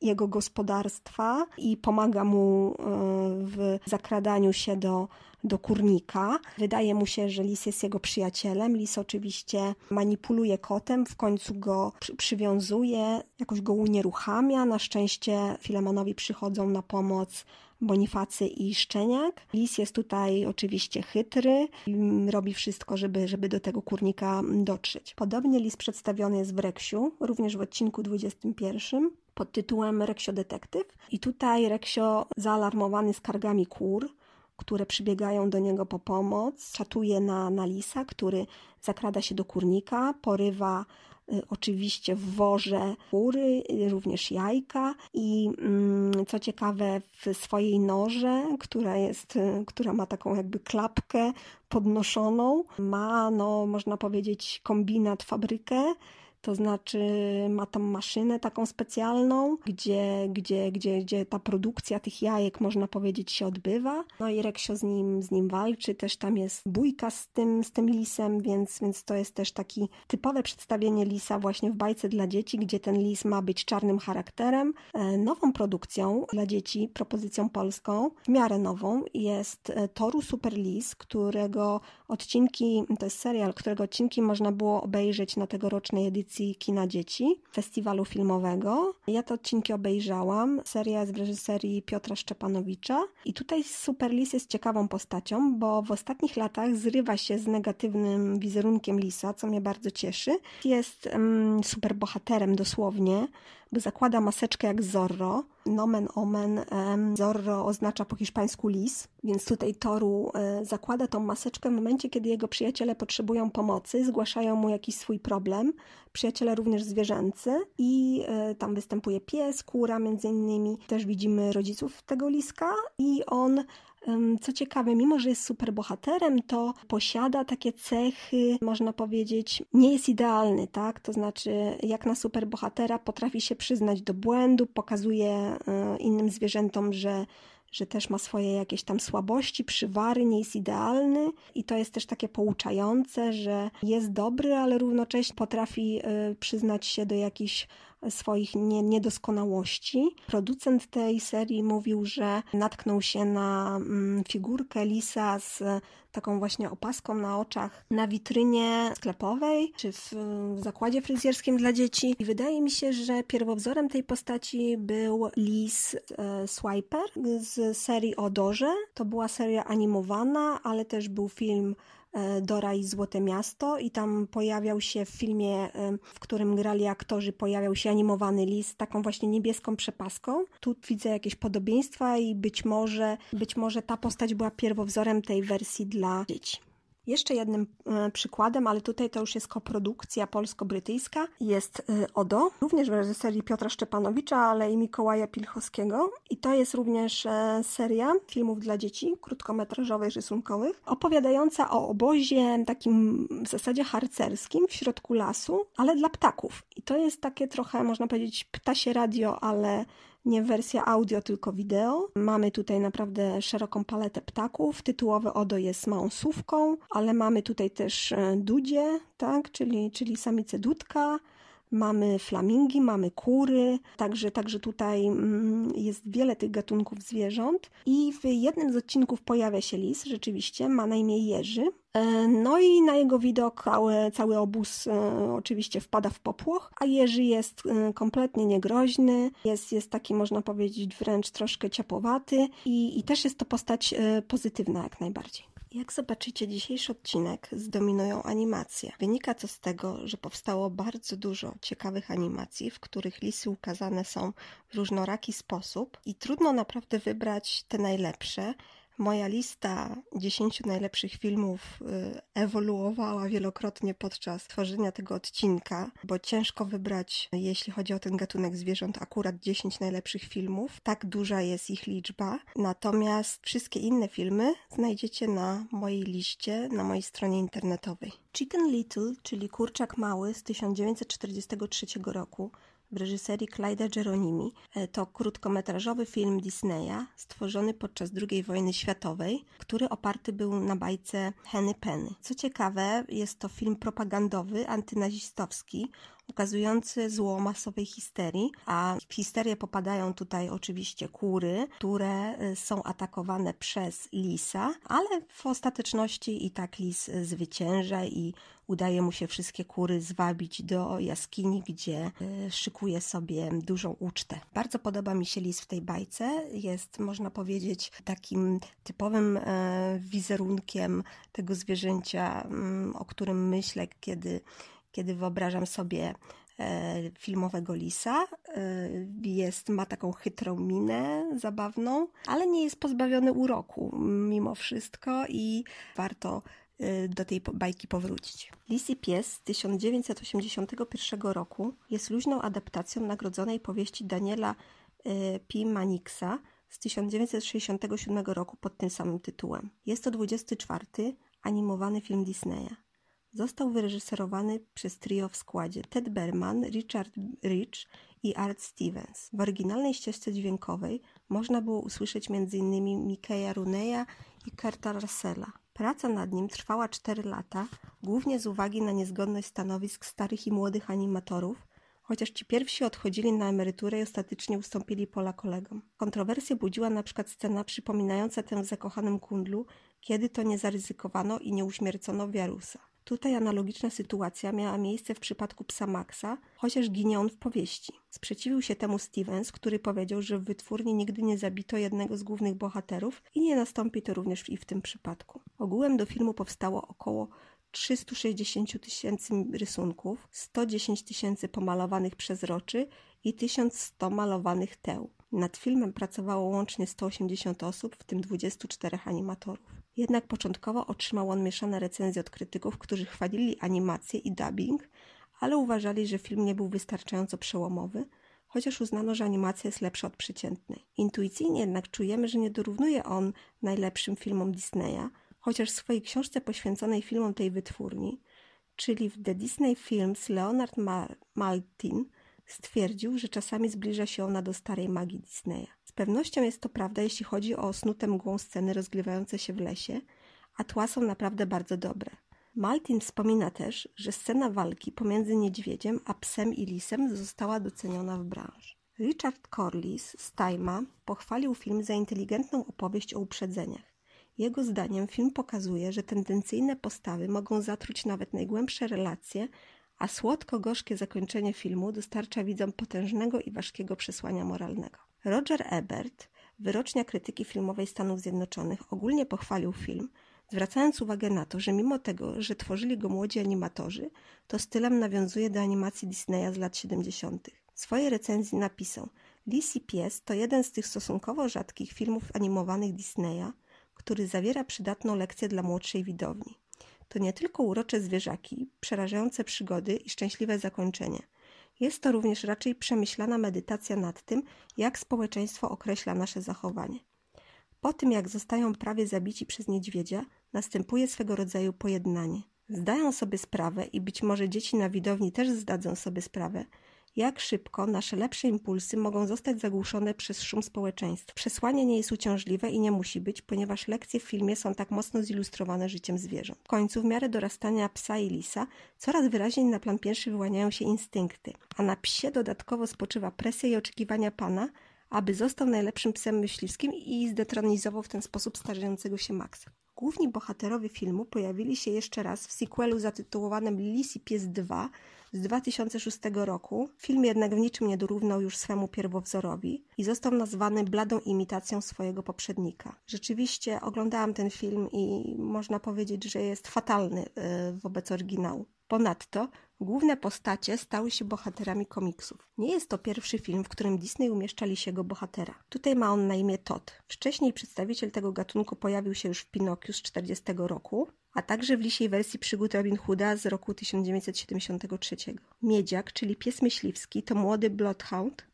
[SPEAKER 1] jego gospodarstwa i pomaga mu e, w zakradaniu się do do kurnika. Wydaje mu się, że lis jest jego przyjacielem. Lis oczywiście manipuluje kotem, w końcu go przy przywiązuje, jakoś go unieruchamia. Na szczęście Filemonowi przychodzą na pomoc Bonifacy i Szczeniak. Lis jest tutaj oczywiście chytry robi wszystko, żeby, żeby do tego kurnika dotrzeć. Podobnie lis przedstawiony jest w Reksiu, również w odcinku 21 pod tytułem Reksio Detektyw. I tutaj Reksio zaalarmowany skargami kur które przybiegają do niego po pomoc. Czatuje na, na lisa, który zakrada się do kurnika, porywa y, oczywiście w worze kury, y, również jajka i mm, co ciekawe w swojej noże, która jest, y, która ma taką jakby klapkę podnoszoną, ma no można powiedzieć kombinat, fabrykę to znaczy ma tam maszynę taką specjalną, gdzie, gdzie, gdzie, gdzie ta produkcja tych jajek, można powiedzieć, się odbywa. No i Reksio z nim, z nim walczy, też tam jest bójka z tym, z tym lisem, więc, więc to jest też taki typowe przedstawienie lisa właśnie w bajce dla dzieci, gdzie ten lis ma być czarnym charakterem. E, nową produkcją dla dzieci, propozycją polską, w miarę nową, jest e, Toru Super Lis, którego odcinki, to jest serial, którego odcinki można było obejrzeć na tegorocznej edycji kina dzieci, festiwalu filmowego. Ja te odcinki obejrzałam. Seria jest w reżyserii Piotra Szczepanowicza. I tutaj Super Lis jest ciekawą postacią, bo w ostatnich latach zrywa się z negatywnym wizerunkiem Lisa, co mnie bardzo cieszy. Jest um, super bohaterem dosłownie zakłada maseczkę jak Zorro. Nomen omen, Zorro oznacza po hiszpańsku lis, więc tutaj Toru e, zakłada tą maseczkę w momencie, kiedy jego przyjaciele potrzebują pomocy, zgłaszają mu jakiś swój problem. Przyjaciele również zwierzęcy i e, tam występuje pies, kura między innymi. Też widzimy rodziców tego liska i on co ciekawe, mimo że jest super bohaterem, to posiada takie cechy, można powiedzieć, nie jest idealny, tak? To znaczy, jak na super bohatera, potrafi się przyznać do błędu, pokazuje e, innym zwierzętom, że że też ma swoje jakieś tam słabości, przywary, nie jest idealny i to jest też takie pouczające, że jest dobry, ale równocześnie potrafi e, przyznać się do jakichś swoich niedoskonałości. Producent tej serii mówił, że natknął się na mm, figurkę lisa z taką właśnie opaską na oczach na witrynie sklepowej czy w zakładzie fryzjerskim dla dzieci. I wydaje mi się, że pierwowzorem tej postaci był lis e, Swiper z serii o Dorze. To była seria animowana, ale też był film E, Dora i Złote Miasto i tam pojawiał się w filmie, e, w którym grali aktorzy, pojawiał się animowany lis taką właśnie niebieską przepaską. Tu widzę jakieś podobieństwa i być może, być może ta postać była pierwowzorem tej wersji dla dzieci. Jeszcze jednym e, przykładem, ale tutaj to już jest koprodukcja polsko-brytyjska, jest e, Odo, również w reżyserii Piotra Szczepanowicza, ale i Mikołaja Pilchowskiego. I to jest również e, seria filmów dla dzieci, krótkometrażowych, rysunkowych, opowiadająca o obozie takim w zasadzie harcerskim w środku lasu, ale dla ptaków. I to jest takie trochę, można powiedzieć, ptasie radio, ale nie wersja audio, tylko wideo. Mamy tutaj naprawdę szeroką paletę ptaków. Tytułowe Odo jest małą słówką, ale mamy tutaj też e, dudzie, tak, czyli, czyli samicę dudka. Mamy flamingi, mamy kury, także, także tutaj mm, jest wiele tych gatunków zwierząt. I w jednym z odcinków pojawia się lis, rzeczywiście, ma na imię Jerzy. E, no i na jego widok cały, cały obóz e, oczywiście wpada w popłoch, a Jerzy jest e, kompletnie niegroźny, jest, jest taki można powiedzieć wręcz troszkę ciapowaty i, i też jest to postać pozytywna jak najbardziej. Jak zobaczycie, dzisiejszy odcinek zdominują animacje. Wynika to z tego, że powstało bardzo dużo ciekawych animacji, w których lisy ukazane są w różnoraki sposób i trudno naprawdę wybrać te najlepsze, Moja lista 10 najlepszych filmów y, ewoluowała wielokrotnie podczas tworzenia tego odcinka, bo ciężko wybrać, jeśli chodzi o ten gatunek zwierząt, akurat 10 najlepszych filmów. Tak duża jest ich liczba. Natomiast wszystkie inne filmy znajdziecie na mojej liście, na mojej stronie internetowej. Chicken Little, czyli Kurczak Mały z 1943 roku, w reżyserii Clyda Geronimi. E, to krótkometrażowy film Disneya stworzony podczas II wojny światowej, który oparty był na bajce Henny Penny. Co ciekawe, jest to film propagandowy, antynazistowski, ukazujący zło masowej histerii, a w histerię popadają tutaj oczywiście kury, które y, są atakowane przez lisa, ale w ostateczności i tak lis zwycięża i udaje mu się wszystkie kury zwabić do jaskini, gdzie y, szykuje sobie dużą ucztę. Bardzo podoba mi się lis w tej bajce. Jest, można powiedzieć, takim typowym e, wizerunkiem tego zwierzęcia, mm, o którym myślę, kiedy kiedy wyobrażam sobie e, filmowego lisa. E, jest, ma taką chytrą minę, zabawną, ale nie jest pozbawiony uroku mimo wszystko i warto e, do tej bajki powrócić. Lisy Pies z 1981 roku jest luźną adaptacją nagrodzonej powieści Daniela P. Manixa z 1967 roku pod tym samym tytułem. Jest to 24 animowany film Disneya. Został wyreżyserowany przez trio w składzie Ted Berman, Richard Rich i Art Stevens. W oryginalnej ścieżce dźwiękowej można było usłyszeć m.in. Mikeya Runeya i Kurta Russella. Praca nad nim trwała 4 lata, głównie z uwagi na niezgodność stanowisk starych i młodych animatorów, chociaż ci pierwsi odchodzili na emeryturę i ostatecznie ustąpili pola kolegom. Kontrowersję budziła na przykład scena przypominająca tę w zakochanym kundlu, kiedy to nie zaryzykowano i nie uśmiercono Wiarusa. Tutaj analogiczna sytuacja miała miejsce w przypadku psa Maxa, chociaż ginie on w powieści. Sprzeciwił się temu Stevens, który powiedział, że w wytwórni nigdy nie zabito jednego z głównych bohaterów i nie nastąpi to również i w tym przypadku. Ogółem do filmu powstało około 360 tysięcy rysunków, 110 tysięcy pomalowanych przezroczy i 1100 malowanych teł. Nad filmem pracowało łącznie 180 osób, w tym 24 animatorów. Jednak początkowo otrzymał on mieszane recenzje od krytyków, którzy chwalili animację i dubbing, ale uważali, że film nie był wystarczająco przełomowy, chociaż uznano, że animacja jest lepsza od przeciętnej. Intuicyjnie jednak czujemy, że nie dorównuje on najlepszym filmom Disneya, chociaż w swojej książce poświęconej filmom tej wytwórni, czyli w The Disney Films Leonard Maltin stwierdził, że czasami zbliża się ona do starej magii Disneya pewnością jest to prawda, jeśli chodzi o osnute mgłą sceny rozgrywające się w lesie, a tła są naprawdę bardzo dobre. Maltin wspomina też, że scena walki pomiędzy niedźwiedziem a psem i lisem została doceniona w branży. Richard Corliss z Time'a pochwalił film za inteligentną opowieść o uprzedzeniach. Jego zdaniem film pokazuje, że tendencyjne postawy mogą zatruć nawet najgłębsze relacje, a słodko-gorzkie zakończenie filmu dostarcza widzom potężnego i ważkiego przesłania moralnego. Roger Ebert, wyrocznia krytyki filmowej Stanów Zjednoczonych, ogólnie pochwalił film, zwracając uwagę na to, że mimo tego, że tworzyli go młodzi animatorzy, to stylem nawiązuje do animacji Disneya z lat 70. W swojej recenzji napisał Lizzie Pies to jeden z tych stosunkowo rzadkich filmów animowanych Disneya, który zawiera przydatną lekcję dla młodszej widowni. To nie tylko urocze zwierzaki, przerażające przygody i szczęśliwe zakończenie – jest to również raczej przemyślana medytacja nad tym, jak społeczeństwo określa nasze zachowanie. Po tym, jak zostają prawie zabici przez niedźwiedzia, następuje swego rodzaju pojednanie. Zdają sobie sprawę i być może dzieci na widowni też zdadzą sobie sprawę, jak szybko nasze lepsze impulsy mogą zostać zagłuszone przez szum społeczeństwa. Przesłanie nie jest uciążliwe i nie musi być, ponieważ lekcje w filmie są tak mocno zilustrowane życiem zwierząt. W końcu, w miarę dorastania psa i lisa, coraz wyraźniej na plan pierwszy wyłaniają się instynkty, a na psie dodatkowo spoczywa presja i oczekiwania pana, aby został najlepszym psem myśliwskim i zdetronizował w ten sposób starzejącego się Maxa. Główni bohaterowie filmu pojawili się jeszcze raz w sequelu zatytułowanym Lis i Pies 2 z 2006 roku. Film jednak w niczym nie dorównał już swemu pierwowzorowi i został nazwany bladą imitacją swojego poprzednika. Rzeczywiście oglądałam ten film i można powiedzieć, że jest fatalny e, wobec oryginału. Ponadto główne postacie stały się bohaterami komiksów. Nie jest to pierwszy film, w którym Disney umieszcza lisiego bohatera. Tutaj ma on na imię Todd. Wcześniej przedstawiciel tego gatunku pojawił się już w Pinokiu z 40 roku, a także w lisiej wersji przygód Robin Hooda z roku 1973. Miedziak, czyli pies myśliwski, to młody Bloodhound,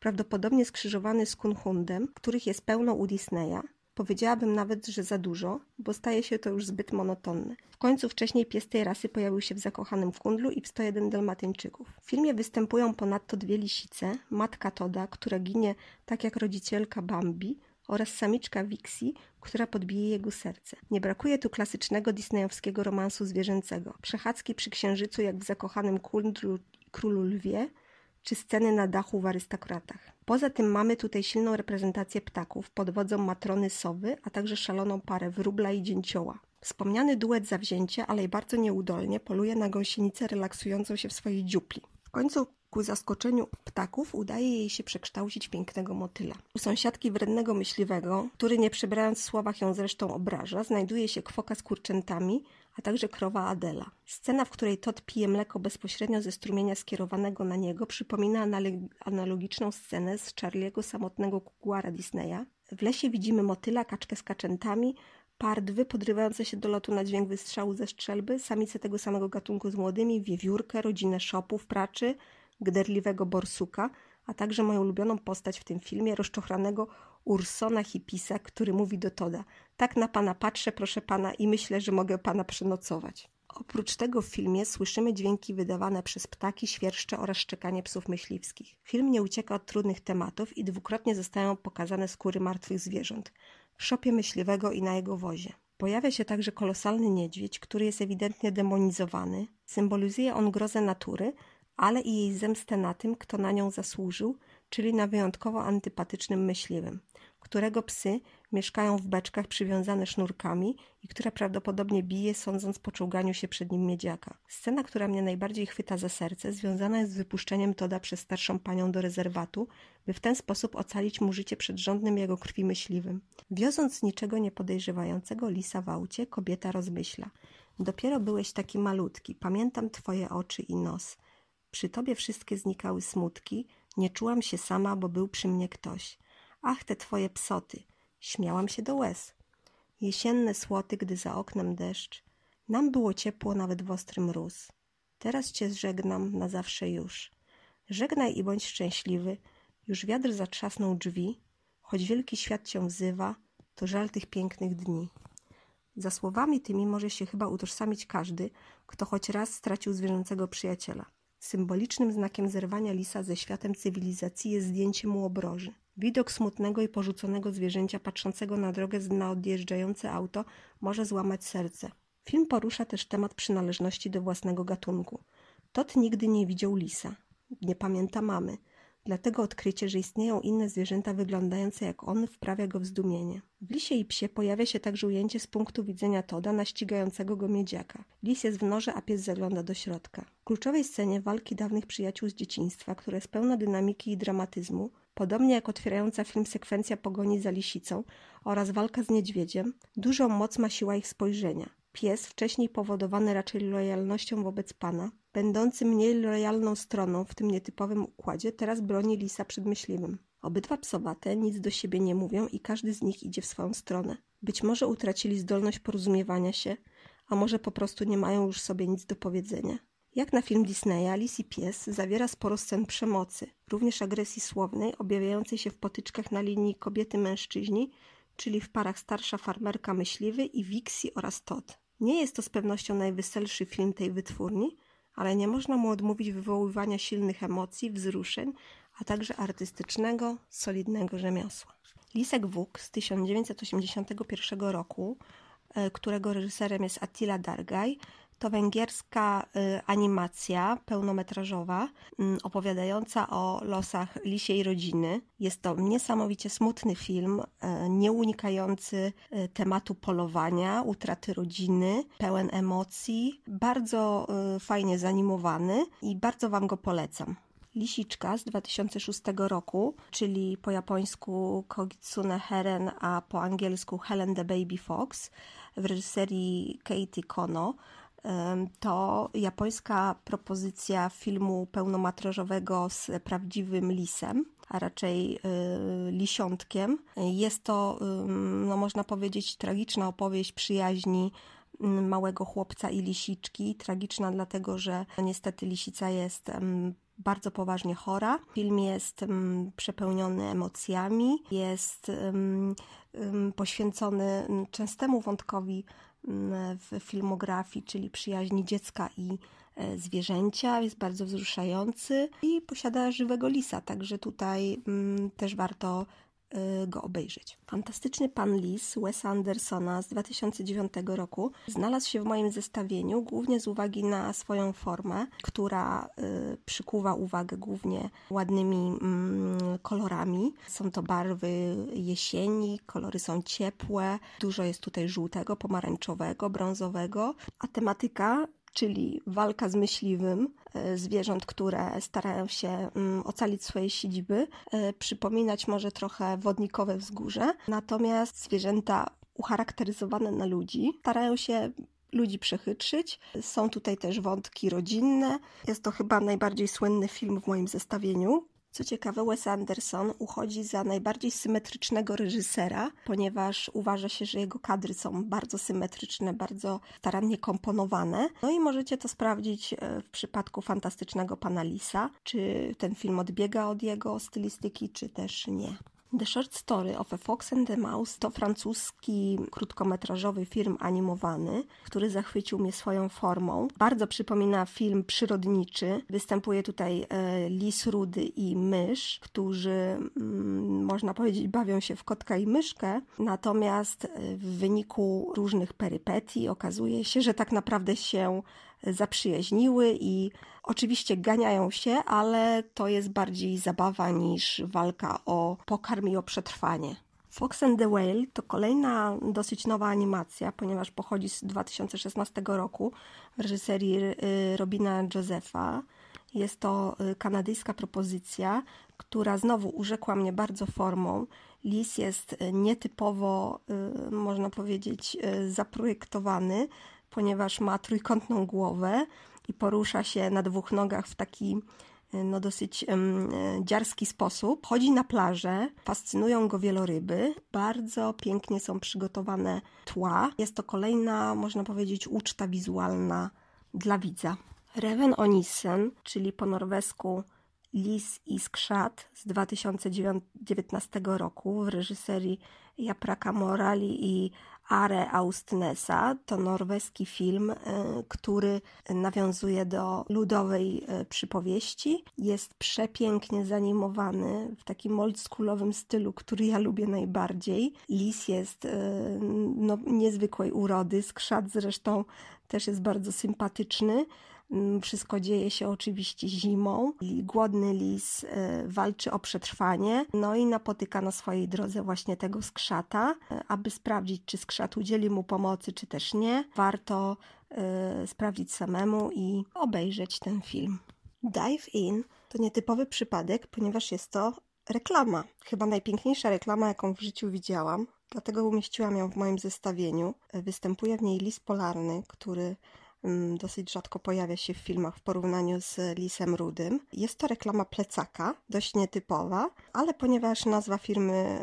[SPEAKER 1] prawdopodobnie skrzyżowany z Kunhundem, których jest pełno u Disneya, Powiedziałabym nawet, że za dużo, bo staje się to już zbyt monotonne. W końcu wcześniej pies tej rasy pojawił się w Zakochanym Kundlu i w 101 Dalmatyńczyków. W filmie występują ponadto dwie lisice, matka Toda, która ginie tak jak rodzicielka Bambi oraz samiczka Vixie, która podbije jego serce. Nie brakuje tu klasycznego disneyowskiego romansu zwierzęcego. Przechadzki przy księżycu jak w Zakochanym Kundlu i Królu Lwie – czy sceny na dachu w arystokratach. Poza tym mamy tutaj silną reprezentację ptaków pod wodzą matrony sowy, a także szaloną parę wróbla i dzięcioła. Wspomniany duet zawzięcie, ale i bardzo nieudolnie poluje na gąsienicę relaksującą się w swojej dziupli. W końcu ku zaskoczeniu ptaków udaje jej się przekształcić pięknego motyla. U sąsiadki wrednego myśliwego, który nie przebrając w ją zresztą obraża, znajduje się kwoka z kurczętami, a także krowa Adela. Scena, w której Todd pije mleko bezpośrednio ze strumienia skierowanego na niego, przypomina analogiczną scenę z Charlie'ego samotnego kukuara Disneya. W lesie widzimy motyla, kaczkę z kaczętami, pardwy podrywające się do lotu na dźwięk wystrzału ze strzelby, samice tego samego gatunku z młodymi, wiewiórkę, rodzinę szopów, praczy, gderliwego borsuka, a także moją ulubioną postać w tym filmie, rozczochranego Ursona Hipisa, który mówi do Toda tak na pana patrzę, proszę pana, i myślę, że mogę pana przenocować. Oprócz tego w filmie słyszymy dźwięki wydawane przez ptaki, świerszcze oraz szczekanie psów myśliwskich. Film nie ucieka od trudnych tematów i dwukrotnie zostają pokazane skóry martwych zwierząt w szopie myśliwego i na jego wozie. Pojawia się także kolosalny niedźwiedź, który jest ewidentnie demonizowany. Symbolizuje on grozę natury, ale i jej zemstę na tym, kto na nią zasłużył, czyli na wyjątkowo antypatycznym myśliwym, którego psy mieszkają w beczkach przywiązane sznurkami i które prawdopodobnie bije, sądząc po czołganiu się przed nim miedziaka. Scena, która mnie najbardziej chwyta za serce, związana jest z wypuszczeniem Toda przez starszą panią do rezerwatu, by w ten sposób ocalić mu życie przed żądnym jego krwi myśliwym. Wioząc niczego nie podejrzewającego lisa w aucie, kobieta rozmyśla. Dopiero byłeś taki malutki, pamiętam twoje oczy i nos. Przy tobie wszystkie znikały smutki, nie czułam się sama, bo był przy mnie ktoś. Ach, te twoje psoty! Śmiałam się do łez. Jesienne słoty, gdy za oknem deszcz. Nam było ciepło nawet w ostry mróz. Teraz cię żegnam na zawsze już. Żegnaj i bądź szczęśliwy. Już wiatr zatrzasnął drzwi. Choć wielki świat cię wzywa, to żal tych pięknych dni. Za słowami tymi może się chyba utożsamić każdy, kto choć raz stracił zwierzęcego przyjaciela. Symbolicznym znakiem zerwania lisa ze światem cywilizacji jest zdjęcie mu obroży. Widok smutnego i porzuconego zwierzęcia patrzącego na drogę na odjeżdżające auto może złamać serce. Film porusza też temat przynależności do własnego gatunku. Tot nigdy nie widział lisa. Nie pamięta mamy. Dlatego odkrycie, że istnieją inne zwierzęta wyglądające jak on, wprawia go w zdumienie. W lisie i psie pojawia się także ujęcie z punktu widzenia Toda na ścigającego go miedziaka. Lis jest w norze, a pies zagląda do środka. W kluczowej scenie walki dawnych przyjaciół z dzieciństwa, która jest pełna dynamiki i dramatyzmu, podobnie jak otwierająca film sekwencja pogoni za lisicą oraz walka z niedźwiedziem, dużą moc ma siła ich spojrzenia. Pies, wcześniej powodowany raczej lojalnością wobec pana, będący mniej lojalną stroną w tym nietypowym układzie, teraz broni lisa przed myśliwym. Obydwa psowate nic do siebie nie mówią i każdy z nich idzie w swoją stronę. Być może utracili zdolność porozumiewania się, a może po prostu nie mają już sobie nic do powiedzenia. Jak na film Disneya, Alice i pies zawiera sporo scen przemocy, również agresji słownej, objawiającej się w potyczkach na linii kobiety-mężczyźni, czyli w parach starsza farmerka myśliwy i Wixie oraz Todd. Nie jest to z pewnością najweselszy film tej wytwórni, ale nie można mu odmówić wywoływania silnych emocji, wzruszeń, a także artystycznego, solidnego rzemiosła. Lisek Wuk z 1981 roku, e, którego reżyserem jest Attila Dargaj, to węgierska y, animacja pełnometrażowa opowiadająca o losach lisiej rodziny. Jest to niesamowicie smutny film, y, nie unikający y, tematu polowania, utraty rodziny, pełen emocji, bardzo fajnie zanimowany i bardzo Wam go polecam. Lisiczka z 2006 roku, czyli po japońsku Kogitsune Heren, a po angielsku Helen the Baby Fox w reżyserii Katie Kono to japońska propozycja filmu pełnometrażowego z prawdziwym lisem, a raczej y, lisiątkiem. Jest to, no można powiedzieć, tragiczna opowieść przyjaźni małego chłopca i lisiczki. Tragiczna dlatego, że niestety lisica jest bardzo poważnie chora. Film jest przepełniony emocjami, jest poświęcony częstemu wątkowi w filmografii, czyli przyjaźni dziecka i e, zwierzęcia. Jest bardzo wzruszający i posiada żywego lisa, także tutaj też warto go obejrzeć. Fantastyczny Pan Lis Wesa Andersona z 2009 roku znalazł się w moim zestawieniu głównie z uwagi na swoją formę, która y, przykuwa uwagę głównie ładnymi mm, kolorami. Są to barwy jesieni, kolory są ciepłe, dużo jest tutaj żółtego, pomarańczowego, brązowego, a tematyka czyli walka z myśliwym, e, zwierząt, które starają się mm, ocalić swoje siedziby, e, przypominać może trochę wodnikowe wzgórze, natomiast zwierzęta ucharakteryzowane na ludzi starają się ludzi przechytrzyć. Są tutaj też wątki rodzinne. Jest to chyba najbardziej słynny film w moim zestawieniu. Co ciekawe, Wes Anderson uchodzi za najbardziej symetrycznego reżysera, ponieważ uważa się, że jego kadry są bardzo symetryczne, bardzo starannie komponowane. No i możecie to sprawdzić e, w przypadku fantastycznego pana Lisa, czy ten film odbiega od jego stylistyki, czy też nie. The Short Story of a Fox and the Mouse to francuski krótkometrażowy film animowany, który zachwycił mnie swoją formą. Bardzo przypomina film przyrodniczy. Występuje tutaj e, lis rudy i mysz, którzy mm, można powiedzieć bawią się w kotka i myszkę, natomiast e, w wyniku różnych perypetii okazuje się, że tak naprawdę się zaprzyjaźniły i oczywiście ganiają się, ale to jest bardziej zabawa niż walka o pokarm i o przetrwanie. Fox and the Whale to kolejna dosyć nowa animacja, ponieważ pochodzi z 2016 roku w reżyserii y, Robina Josepha. Jest to y, kanadyjska propozycja, która znowu urzekła mnie bardzo formą. Lis jest y, nietypowo, można powiedzieć, zaprojektowany ponieważ ma trójkątną głowę i porusza się na dwóch nogach w taki e, no dosyć um, dziarski sposób. Chodzi na plażę, fascynują go wieloryby, bardzo pięknie są przygotowane tła. Jest to kolejna, można powiedzieć, uczta wizualna dla widza. Reven Onissen, czyli po norwesku Lis i Skrzat z 2019 roku w reżyserii Japraka Morali i Are Austnesa. To norweski film, e, który nawiązuje do ludowej e, przypowieści. Jest przepięknie zanimowany w takim oldschoolowym stylu, który ja lubię najbardziej. Lis jest e, no, niezwykłej urody, skrzat zresztą też jest bardzo sympatyczny. Mm, wszystko dzieje się oczywiście zimą. Głodny lis y, walczy o przetrwanie, no i napotyka na swojej drodze właśnie tego skrzata. Y, aby sprawdzić, czy skrzat udzieli mu pomocy, czy też nie, warto y, sprawdzić samemu i obejrzeć ten film. Dive In to nietypowy przypadek, ponieważ jest to reklama. Chyba najpiękniejsza reklama, jaką w życiu widziałam. Dlatego umieściłam ją w moim zestawieniu. Występuje w niej lis polarny, który dosyć rzadko pojawia się w filmach w porównaniu z Lisem Rudym. Jest to reklama plecaka, dość nietypowa, ale ponieważ nazwa firmy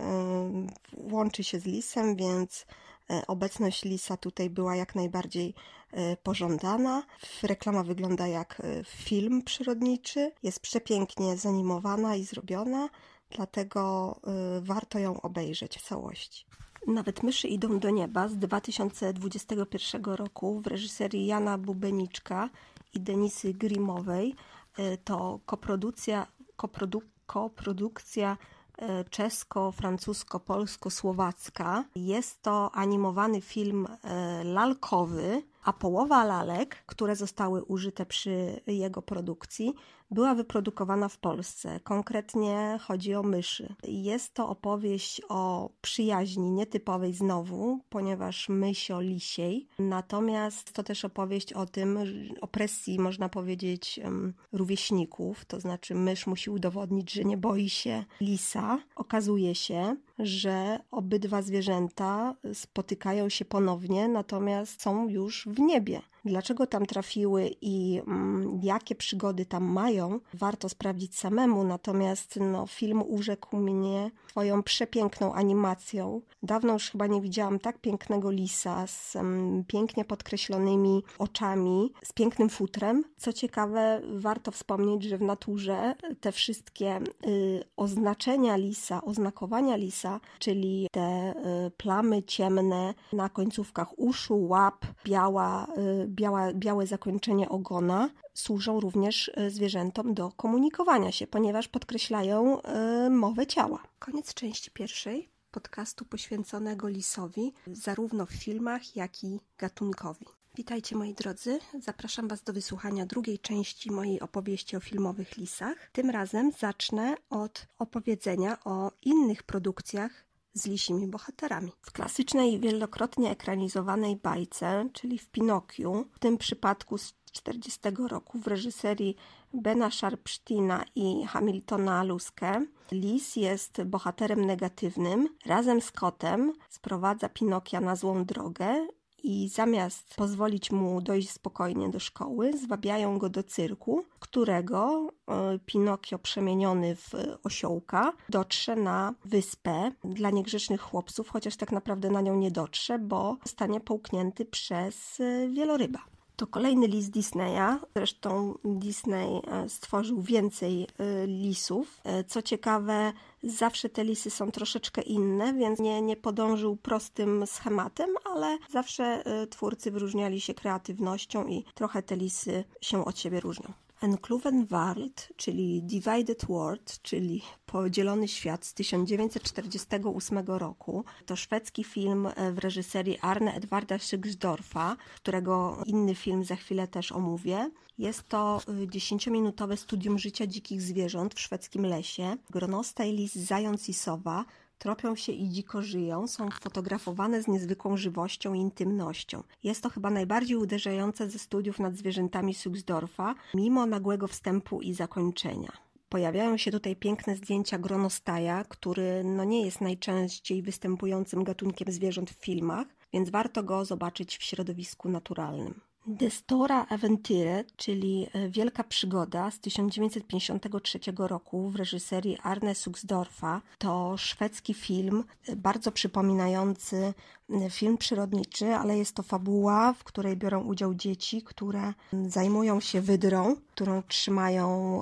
[SPEAKER 1] y, łączy się z Lisem, więc y, obecność Lisa tutaj była jak najbardziej y, pożądana. Reklama wygląda jak film przyrodniczy, jest przepięknie zanimowana i zrobiona, dlatego warto ją obejrzeć w całości. Nawet myszy idą do nieba z 2021 roku w reżyserii Jana Bubeniczka i Denisy Grimowej. E, to koprodukcja, koprodu, koprodukcja e, czesko-francusko-polsko-słowacka. Jest to animowany film e, lalkowy, a połowa lalek, które zostały użyte przy jego produkcji, była wyprodukowana w Polsce. Konkretnie chodzi o myszy. Jest to opowieść o przyjaźni nietypowej znowu, ponieważ myśl o lisiej. Natomiast to też opowieść o tym, opresji, można powiedzieć, rówieśników. To znaczy, mysz musi udowodnić, że nie boi się lisa. Okazuje się, że obydwa zwierzęta spotykają się ponownie, natomiast są już w niebie. Dlaczego tam trafiły i mm, jakie przygody tam mają, warto sprawdzić samemu. Natomiast no, film urzekł mnie swoją przepiękną animacją. Dawno już chyba nie widziałam tak pięknego lisa z mm, pięknie podkreślonymi oczami, z pięknym futrem. Co ciekawe, warto wspomnieć, że w naturze te wszystkie y, oznaczenia lisa, oznakowania lisa, czyli te y, plamy ciemne na końcówkach uszu, łap, biała, y, biała, białe zakończenie ogona służą również e, zwierzętom do komunikowania się, ponieważ podkreślają y, mowę ciała. Koniec części pierwszej podcastu poświęconego lisowi, zarówno w filmach, jak i gatunkowi. Witajcie moi drodzy, zapraszam Was do wysłuchania drugiej części mojej opowieści o filmowych lisach. Tym razem zacznę od opowiedzenia o innych produkcjach z lisimi bohaterami. W klasycznej, wielokrotnie ekranizowanej bajce, czyli w Pinokiu, w tym przypadku z 40 roku w reżyserii Bena Sharpstina i Hamiltona Luskę, Lis jest bohaterem negatywnym. Razem z kotem sprowadza Pinokia na złą drogę i zamiast pozwolić mu dojść spokojnie do szkoły, zwabiają go do cyrku, którego e, Pinokio przemieniony w osiołka dotrze na wyspę dla niegrzecznych chłopców, chociaż tak naprawdę na nią nie dotrze, bo zostanie połknięty przez e, wieloryba. To kolejny list Disneya. Zresztą Disney e, stworzył więcej e, lisów. E, co ciekawe, zawsze te lisy są troszeczkę inne, więc nie, nie podążył prostym schematem, ale zawsze twórcy wyróżniali się kreatywnością i trochę te lisy się od siebie różnią. Enkluven World, czyli Divided World, czyli Podzielony Świat z 1948 roku. To szwedzki film e, w reżyserii Arne Edwarda Szygsdorfa, którego inny film za chwilę też omówię. Jest to e, dziesięciominutowe studium życia dzikich zwierząt w szwedzkim lesie. Gronosta lis, zając i sowa tropią się i dziko żyją, są fotografowane z niezwykłą żywością i intymnością. Jest to chyba najbardziej uderzające ze studiów nad zwierzętami Suxdorfa, mimo nagłego wstępu i zakończenia. Pojawiają się tutaj piękne zdjęcia gronostaja, który no nie jest najczęściej występującym gatunkiem zwierząt w filmach, więc warto go zobaczyć w środowisku naturalnym. Destora Aventure, czyli e, Wielka Przygoda z 1953 roku w reżyserii Arne Suxdorfa, to szwedzki film e, bardzo przypominający e, film przyrodniczy, ale jest to fabuła, w której biorą udział dzieci, które zajmują się wydrą, którą trzymają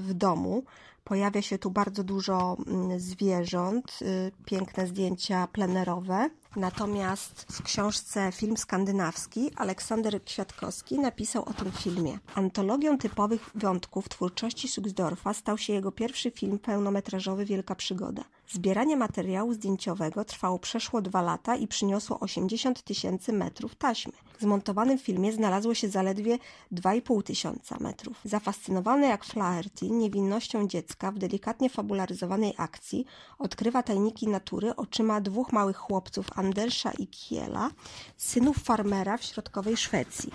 [SPEAKER 1] w domu. Pojawia się tu bardzo dużo zwierząt, piękne zdjęcia plenerowe. Natomiast w książce Film skandynawski Aleksander Kwiatkowski napisał o tym filmie. Antologią typowych wątków twórczości Suxdorfa stał się jego pierwszy film pełnometrażowy Wielka Przygoda. Zbieranie materiału zdjęciowego trwało przeszło dwa lata i przyniosło 80 tysięcy metrów taśmy. W zmontowanym filmie znalazło się zaledwie 2,5 tysiąca metrów. Zafascynowany jak Flaherty niewinnością dziecka w delikatnie fabularyzowanej akcji, odkrywa tajniki natury oczyma dwóch małych chłopców Andersza i Kiela, synów farmera w środkowej Szwecji.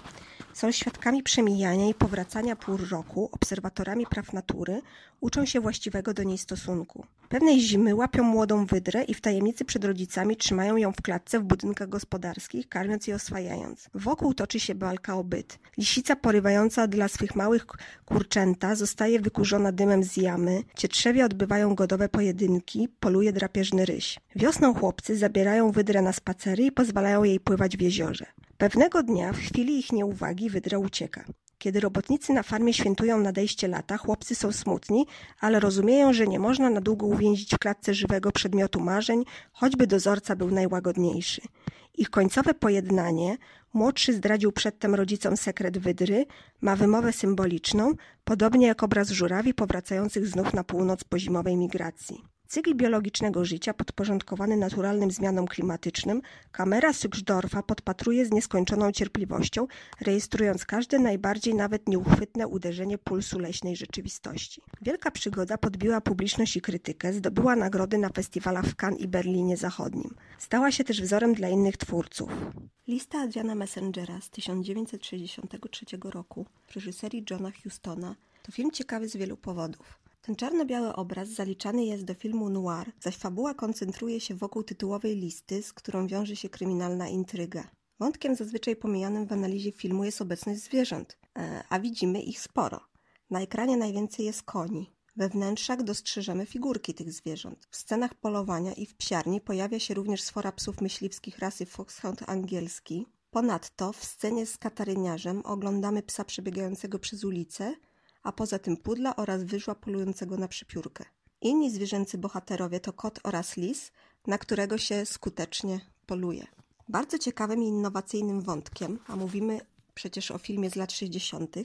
[SPEAKER 1] Są świadkami przemijania i powracania pór roku, obserwatorami praw natury, uczą się właściwego do niej stosunku. Pewnej zimy łapią młodą wydrę i w tajemnicy przed rodzicami trzymają ją w klatce w budynkach gospodarskich, karmiąc i oswajając. Wokół toczy się walka o byt. Lisica porywająca dla swych małych kurczęta zostaje wykurzona dymem z jamy, cietrzewie odbywają godowe pojedynki, poluje drapieżny ryś. Wiosną chłopcy zabierają wydrę na spacery i pozwalają jej pływać w jeziorze. Pewnego dnia, w chwili ich nieuwagi, wydra ucieka. Kiedy robotnicy na farmie świętują nadejście lata, chłopcy są smutni, ale rozumieją, że nie można na długo uwięzić w klatce żywego przedmiotu marzeń, choćby dozorca był najłagodniejszy. Ich końcowe pojednanie Młodszy zdradził przedtem rodzicom sekret wydry, ma wymowę symboliczną, podobnie jak obraz żurawi powracających znów na północ po zimowej migracji. Cykl biologicznego życia podporządkowany naturalnym zmianom klimatycznym, kamera Suchdorfa podpatruje z nieskończoną cierpliwością, rejestrując każde najbardziej nawet nieuchwytne uderzenie pulsu leśnej rzeczywistości. Wielka przygoda podbiła publiczność i krytykę, zdobyła nagrody na festiwalach w Cannes i Berlinie Zachodnim. Stała się też wzorem dla innych twórców. Lista Adriana Messengera z 1963 roku w reżyserii Johna Hustona to film ciekawy z wielu powodów. Ten czarno-biały obraz zaliczany jest do filmu noir, zaś fabuła koncentruje się wokół tytułowej listy, z którą wiąże się kryminalna intryga. Wątkiem zazwyczaj pomijanym w analizie filmu jest obecność zwierząt, e, a widzimy ich sporo. Na ekranie najwięcej jest koni. We wnętrzach dostrzeżemy figurki tych zwierząt. W scenach polowania i w psiarni pojawia się również sfora psów myśliwskich rasy Foxhound angielski. Ponadto w scenie z kataryniarzem oglądamy psa przebiegającego przez ulicę, a poza tym pudla oraz wyżła polującego na przypiórkę. Inni zwierzęcy bohaterowie to kot oraz lis, na którego się skutecznie poluje. Bardzo ciekawym i innowacyjnym wątkiem, a mówimy przecież o filmie z lat 60.,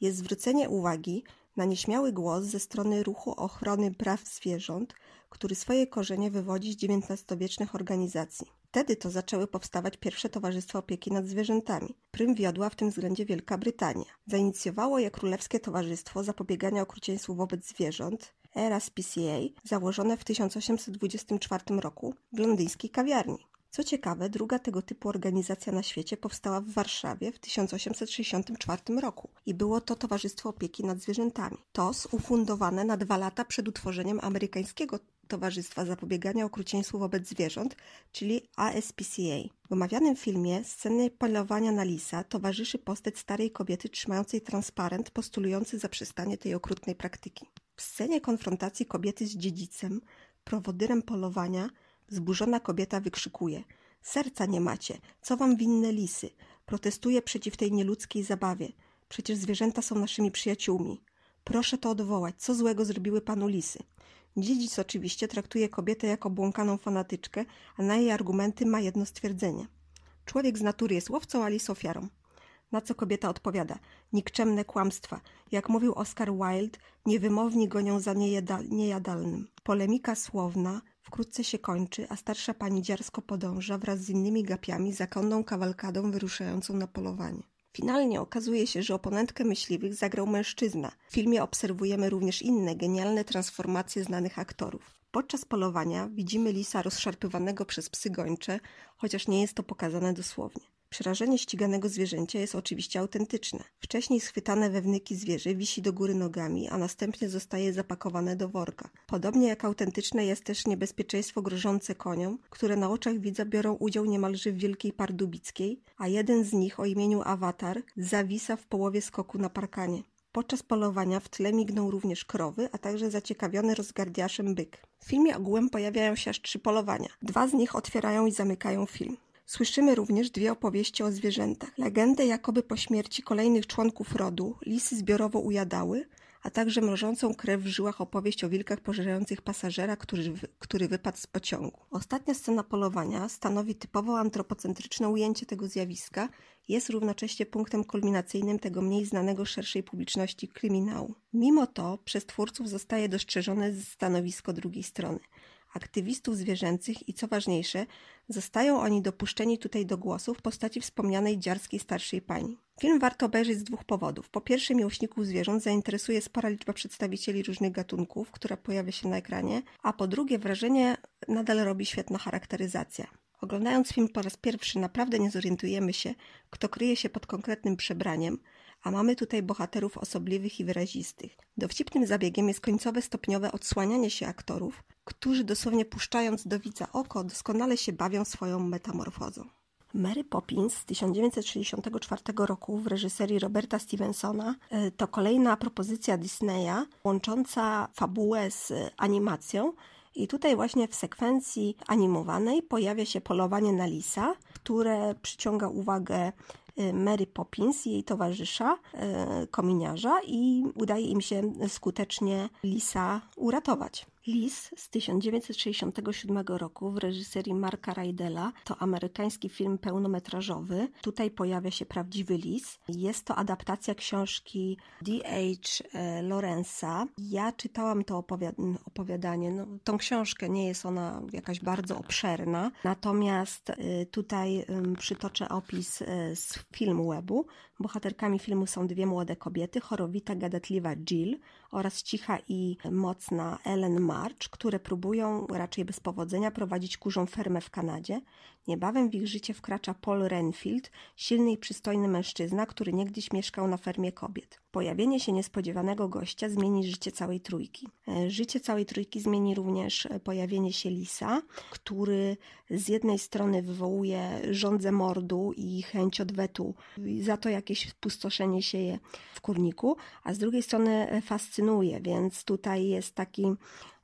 [SPEAKER 1] jest zwrócenie uwagi na nieśmiały głos ze strony ruchu ochrony praw zwierząt, który swoje korzenie wywodzi z XIX-wiecznych organizacji. Wtedy to zaczęły powstawać pierwsze towarzystwa opieki nad zwierzętami. Prym wiodła w tym względzie Wielka Brytania. Zainicjowało je Królewskie Towarzystwo Zapobiegania Okrucieństwu wobec Zwierząt, RSPCA, założone w 1824 roku w londyńskiej kawiarni. Co ciekawe, druga tego typu organizacja na świecie powstała w Warszawie w 1864 roku i było to Towarzystwo Opieki nad Zwierzętami. TOS ufundowane na dwa lata przed utworzeniem amerykańskiego Towarzystwa Zapobiegania Okrucieństwu wobec Zwierząt, czyli ASPCA. W omawianym filmie sceny polowania na lisa towarzyszy postać starej kobiety trzymającej transparent postulujący zaprzestanie tej okrutnej praktyki. W scenie konfrontacji kobiety z dziedzicem, prowodyrem polowania, Zburzona kobieta wykrzykuje: Serca nie macie, co wam winne lisy? Protestuje przeciw tej nieludzkiej zabawie. Przecież zwierzęta są naszymi przyjaciółmi. Proszę to odwołać, co złego zrobiły panu lisy? Dziedzic oczywiście traktuje kobietę jako błąkaną fanatyczkę, a na jej argumenty ma jedno stwierdzenie. Człowiek z natury jest łowcą, a lis ofiarą. Na co kobieta odpowiada: Nikczemne kłamstwa. Jak mówił Oscar Wilde, niewymowni gonią za niejadalnym. Polemika słowna, Wkrótce się kończy, a starsza pani dziarsko podąża wraz z innymi gapiami za konną kawalkadą wyruszającą na polowanie. Finalnie okazuje się, że oponentkę myśliwych zagrał mężczyzna. W filmie obserwujemy również inne genialne transformacje znanych aktorów. Podczas polowania widzimy lisa rozszarpywanego przez psy gończe, chociaż nie jest to pokazane dosłownie. Przerażenie ściganego zwierzęcia jest oczywiście autentyczne. Wcześniej schwytane wewnyki zwierzę wisi do góry nogami, a następnie zostaje zapakowane do worka. Podobnie jak autentyczne jest też niebezpieczeństwo grożące koniom, które na oczach widza biorą udział niemalże w wielkiej pardubickiej, a jeden z nich o imieniu Awatar zawisa w połowie skoku na parkanie. Podczas polowania w tle migną również krowy, a także zaciekawiony rozgardiaszem byk. W filmie ogółem pojawiają się aż trzy polowania. Dwa z nich otwierają i zamykają film. Słyszymy również dwie opowieści o zwierzętach. Legendę jakoby po śmierci kolejnych członków rodu lisy zbiorowo ujadały, a także mrożącą krew w żyłach opowieść o wilkach pożerających pasażera, który, który wypadł z pociągu. Ostatnia scena polowania stanowi typowo antropocentryczne ujęcie tego zjawiska jest równocześnie punktem kulminacyjnym tego mniej znanego szerszej publiczności kryminału. Mimo to przez twórców zostaje dostrzeżone stanowisko drugiej strony aktywistów zwierzęcych i co ważniejsze, zostają oni dopuszczeni tutaj do głosu w postaci wspomnianej dziarskiej starszej pani. Film warto obejrzeć z dwóch powodów. Po pierwsze, miłośników zwierząt zainteresuje spora liczba przedstawicieli różnych gatunków, która pojawia się na ekranie, a po drugie, wrażenie nadal robi świetna charakteryzacja. Oglądając film po raz pierwszy, naprawdę nie zorientujemy się, kto kryje się pod konkretnym przebraniem, a mamy tutaj bohaterów osobliwych i wyrazistych. Dowcipnym zabiegiem jest końcowe stopniowe odsłanianie się aktorów, którzy dosłownie puszczając do widza oko, doskonale się bawią swoją metamorfozą. Mary Poppins z 1964 roku w reżyserii Roberta Stevensona e, to kolejna propozycja Disneya łącząca fabułę z animacją. I tutaj właśnie w sekwencji animowanej pojawia się polowanie na lisa, które przyciąga uwagę e, Mary Poppins i jej towarzysza, e, kominiarza i udaje im się skutecznie lisa uratować. Lis z 1967 roku w reżyserii Marka Rydela to amerykański film pełnometrażowy. Tutaj pojawia się prawdziwy lis. Jest to adaptacja książki D.H. E, Lorenza. Ja czytałam to opowiadanie. No, tą książkę nie jest ona jakaś bardzo obszerna, natomiast e, tutaj przytoczę opis e, z filmu webu. Bohaterkami filmu są dwie młode kobiety, chorowita, gadatliwa Jill oraz cicha i mocna Ellen March, które próbują raczej bez powodzenia prowadzić kurzą fermę w Kanadzie. Niebawem w ich życie wkracza Paul Renfield, silny i przystojny mężczyzna, który niegdyś mieszkał na fermie kobiet. Pojawienie się niespodziewanego gościa zmieni życie całej trójki. E, życie całej trójki zmieni również pojawienie się Lisa, który z jednej strony wywołuje żądzę mordu i chęć odwetu za to, jakieś spustoszenie sieje w kurniku, a z drugiej strony fascynuje, więc tutaj jest taki,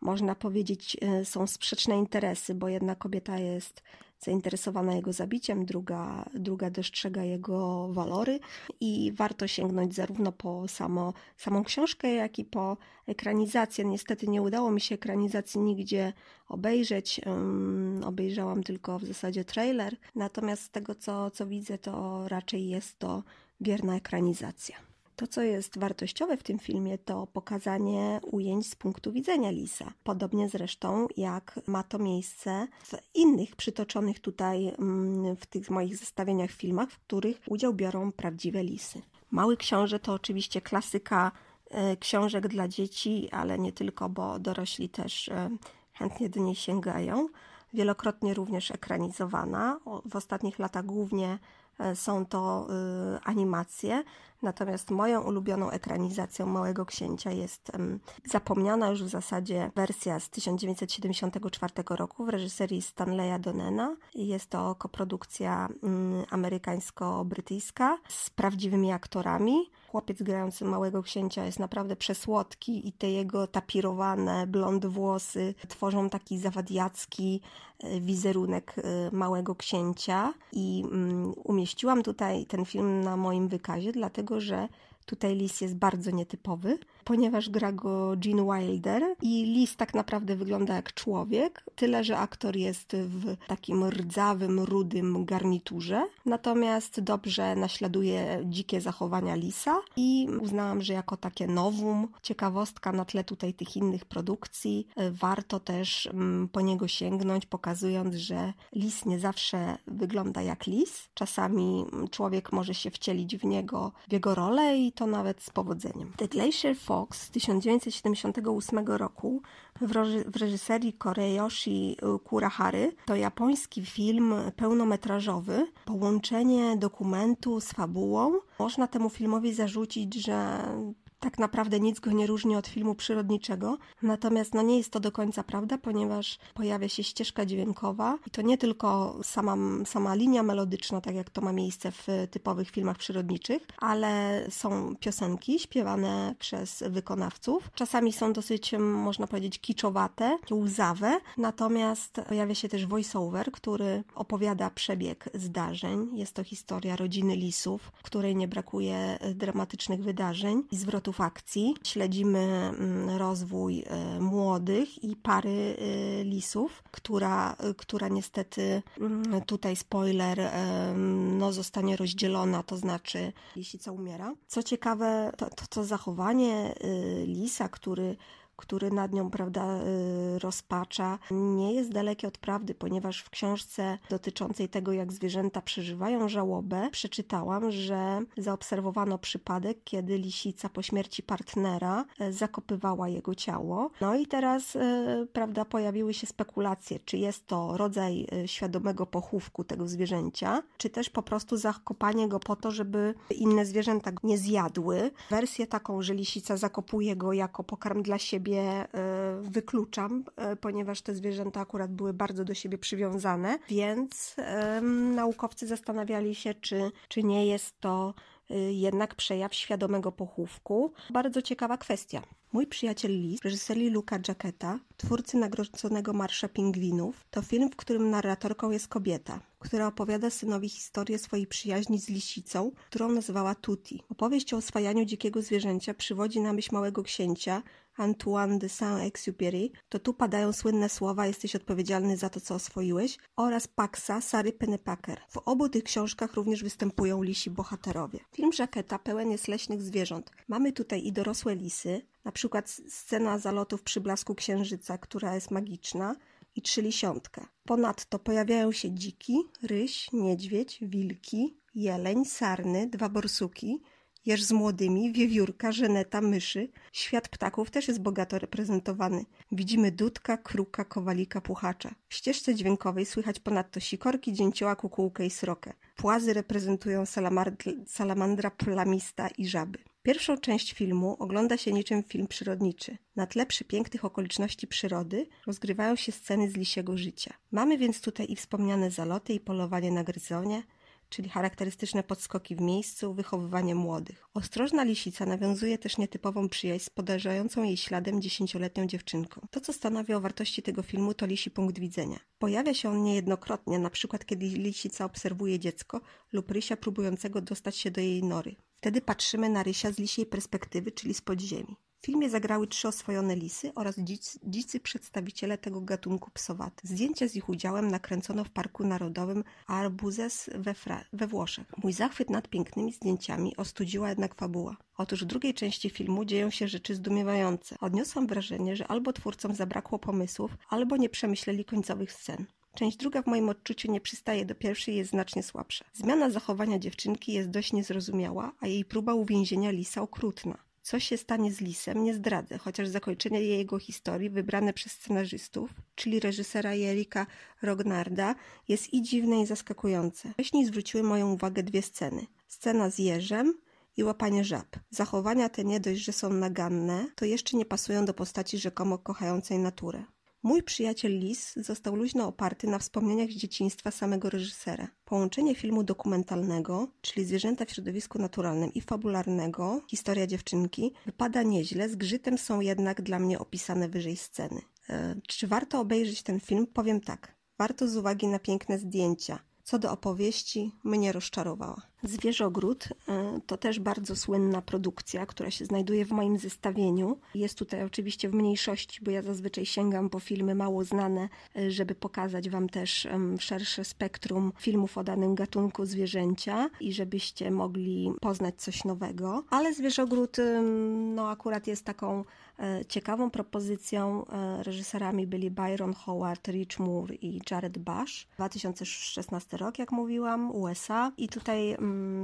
[SPEAKER 1] można powiedzieć, e, są sprzeczne interesy, bo jedna kobieta jest zainteresowana jego zabiciem, druga, druga dostrzega jego walory i warto sięgnąć zarówno po samo, samą książkę, jak i po ekranizację. Niestety nie udało mi się ekranizacji nigdzie obejrzeć. Um, obejrzałam tylko w zasadzie trailer, natomiast z tego co, co widzę, to raczej jest to wierna ekranizacja. To, co jest wartościowe w tym filmie, to pokazanie ujęć z punktu widzenia lisa. Podobnie zresztą jak ma to miejsce w innych przytoczonych tutaj mm, w tych moich zestawieniach filmach, w których udział biorą prawdziwe lisy. Mały Książę to oczywiście klasyka e, książek dla dzieci, ale nie tylko, bo dorośli też e, chętnie do niej sięgają. Wielokrotnie również ekranizowana. W ostatnich latach głównie e, są to animacje, Natomiast moją ulubioną ekranizacją Małego Księcia jest um, zapomniana już w zasadzie wersja z 1974 roku w reżyserii Stanleya Donena. Jest to koprodukcja um, amerykańsko-brytyjska z prawdziwymi aktorami. Chłopiec grający Małego Księcia jest naprawdę przesłodki i te jego tapirowane blond włosy tworzą taki zawadiacki e, wizerunek e, Małego Księcia i um, umieściłam tutaj ten film na moim wykazie, dlatego że tutaj lis jest bardzo nietypowy ponieważ gra go Gene Wilder i Lis tak naprawdę wygląda jak człowiek, tyle że aktor jest w takim rdzawym, rudym garniturze, natomiast dobrze naśladuje dzikie zachowania Lisa i uznałam, że jako takie nowum, ciekawostka na tle tutaj tych innych produkcji, warto też mm, po niego sięgnąć, pokazując, że Lis nie zawsze wygląda jak Lis. Czasami człowiek może się wcielić w niego, w jego rolę i to nawet z powodzeniem. The Glacier Fall Fox z 1978 roku w reżyserii Koreyoshi Kurahary. To japoński film pełnometrażowy, połączenie dokumentu z fabułą. Można temu filmowi zarzucić, że tak naprawdę nic go nie różni od filmu przyrodniczego. Natomiast no nie jest to do końca prawda, ponieważ pojawia się ścieżka dźwiękowa i to nie tylko sama, sama linia melodyczna, tak jak to ma miejsce w typowych filmach przyrodniczych, ale są piosenki śpiewane przez wykonawców. Czasami są dosyć, można powiedzieć, kiczowate, łzawe, natomiast pojawia się też voiceover, który opowiada przebieg zdarzeń. Jest to historia rodziny lisów, której nie brakuje dramatycznych wydarzeń i zwrotów akcji. Śledzimy mm, rozwój e, młodych i pary e, lisów, która, która niestety mm, tutaj spoiler, no zostanie rozdzielona, to znaczy lisica umiera. Co ciekawe, to, to, to zachowanie lisa, który który nad nią prawda, y, rozpacza, nie jest dalekie od prawdy, ponieważ w książce dotyczącej tego, jak zwierzęta przeżywają żałobę, przeczytałam, że zaobserwowano przypadek, kiedy lisica po śmierci partnera y, zakopywała jego ciało. No i teraz, y, prawda, pojawiły się spekulacje, czy jest to rodzaj świadomego pochówku tego zwierzęcia, czy też po prostu zakopanie go po to, żeby inne zwierzęta nie zjadły. Wersję taką, że lisica zakopuje go jako pokarm dla siebie, siebie e, wykluczam, e, ponieważ te zwierzęta akurat były bardzo do siebie przywiązane, więc naukowcy zastanawiali się, czy, czy nie jest to e, jednak przejaw świadomego pochówku. Bardzo ciekawa kwestia. Mój przyjaciel Lis, reżyserii Luca Jacketa, twórcy nagrodzonego Marsza Pingwinów, to film, w którym narratorką jest kobieta, która opowiada synowi historię swojej przyjaźni z lisicą, którą nazywała Tuti. Opowieść o oswajaniu dzikiego zwierzęcia przywodzi na myśl małego księcia, Antoine de Saint-Exupéry, to tu padają słynne słowa jesteś odpowiedzialny za to, co oswoiłeś oraz Paxa Sary Pennepacker. W obu tych książkach również występują lisi bohaterowie. Film Żaketa pełen jest leśnych zwierząt. Mamy tutaj i dorosłe lisy, na przykład scena zalotów przy blasku księżyca, która jest magiczna, i trzyliesiątkę. Ponadto pojawiają się dziki, ryś, niedźwiedź, wilki, jeleń, sarny, dwa borsuki, jeż z młodymi, wiewiórka, żeneta, myszy. Świat ptaków też jest bogato reprezentowany. Widzimy dudka, kruka, kowalika, puchacza. W ścieżce dźwiękowej słychać ponadto sikorki, dzięcioła, kukułkę i srokę. Płazy reprezentują salamandra plamista i żaby. Pierwszą część filmu ogląda się niczym film przyrodniczy. Na tle przepięknych okoliczności przyrody rozgrywają się sceny z lisiego życia. Mamy więc tutaj i wspomniane zaloty i polowanie na gryzonie, czyli charakterystyczne podskoki w miejscu, wychowywanie młodych. Ostrożna lisica nawiązuje też nietypową przyjaźń z podążającą jej śladem dziesięcioletnią dziewczynką. To, co stanowi o wartości tego filmu, to lisi punkt widzenia. Pojawia się on niejednokrotnie, na przykład kiedy lisica obserwuje dziecko lub rysia próbującego dostać się do jej nory. Wtedy patrzymy na rysia z lisiej perspektywy, czyli z podziemi. Filmie zagrały trzy oswojone lisy oraz dzicy, dzicy przedstawiciele tego gatunku psowaty. Zdjęcia z ich udziałem nakręcono w Parku Narodowym Arbuzes we, Fra- we Włoszech. Mój zachwyt nad pięknymi zdjęciami ostudziła jednak fabuła. Otóż w drugiej części filmu dzieją się rzeczy zdumiewające. Odniosłam wrażenie, że albo twórcom zabrakło pomysłów, albo nie przemyśleli końcowych scen. Część druga w moim odczuciu nie przystaje do pierwszej jest znacznie słabsza. Zmiana zachowania dziewczynki jest dość niezrozumiała, a jej próba uwięzienia lisa okrutna. Co się stanie z Lisem, nie zdradzę, chociaż zakończenie jego historii wybrane przez scenarzystów, czyli reżysera Jerika Rognarda, jest i dziwne i zaskakujące. Wcześniej zwróciły moją uwagę dwie sceny. Scena z jeżem i łapanie żab. Zachowania te nie dość, że są naganne, to jeszcze nie pasują do postaci rzekomo kochającej naturę. Mój przyjaciel Lis został luźno oparty na wspomnieniach z dzieciństwa samego reżysera. Połączenie filmu dokumentalnego, czyli zwierzęta w środowisku naturalnym i fabularnego, historia dziewczynki, wypada nieźle, zgrzytem są jednak dla mnie opisane wyżej sceny. E, czy warto obejrzeć ten film? Powiem tak. Warto z uwagi na piękne zdjęcia. Co do opowieści, mnie rozczarowała. Zwierzogród e, to też bardzo słynna produkcja, która się znajduje w moim zestawieniu. Jest tutaj oczywiście w mniejszości, bo ja zazwyczaj sięgam po filmy mało znane, e, żeby pokazać Wam też szersze spektrum filmów o danym gatunku zwierzęcia i żebyście mogli poznać coś nowego. Ale Zwierzogród no akurat jest taką ciekawą propozycją. Reżyserami byli Byron Howard, Rich Moore i Jared Bush. 2016 rok, jak mówiłam, USA. I tutaj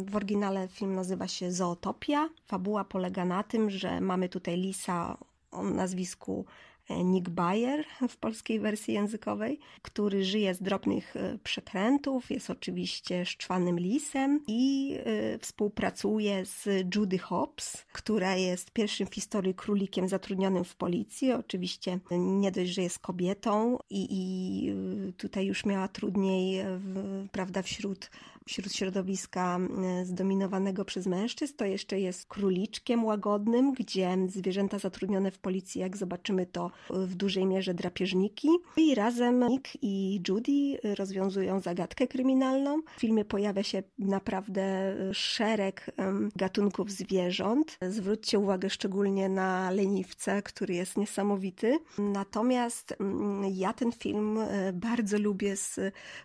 [SPEAKER 1] w oryginale film nazywa się Zootopia. Fabuła polega na tym, że mamy tutaj lisa o nazwisku e, Nick Bayer w polskiej wersji językowej, który żyje z drobnych e, przekrętów, jest oczywiście szczwanym lisem i y, współpracuje z Judy Hobbs, która jest pierwszym w historii królikiem zatrudnionym w policji. Oczywiście nie dość, że jest kobietą i, i tutaj już miała trudniej w, prawda, wśród wśród środowiska e, zdominowanego przez mężczyzn, to jeszcze jest króliczkiem łagodnym, gdzie zwierzęta zatrudnione w policji, jak zobaczymy, to w dużej mierze drapieżniki. I razem Nick i Judy rozwiązują zagadkę kryminalną. W filmie pojawia się naprawdę szereg gatunków zwierząt. Zwróćcie uwagę szczególnie na leniwce, który jest niesamowity. Natomiast ja ten film e, bardzo lubię z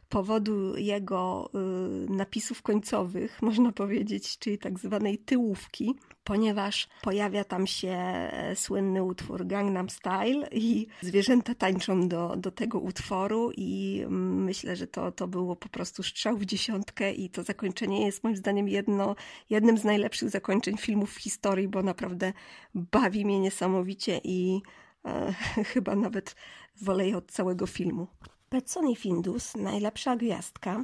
[SPEAKER 1] powodu jego e, napisów końcowych, można powiedzieć, czyli tak zwanej tyłówki, ponieważ pojawia tam się e, słynny utwór Gangnam Style i zwierzęta tańczą do, do tego utworu i mm, myślę, że to, to było po prostu strzał w dziesiątkę i to zakończenie jest moim zdaniem jedno, jednym z najlepszych zakończeń filmów w historii, bo naprawdę bawi mnie niesamowicie i e, chyba nawet wolę je od całego filmu. Petson Findus, najlepsza gwiazdka,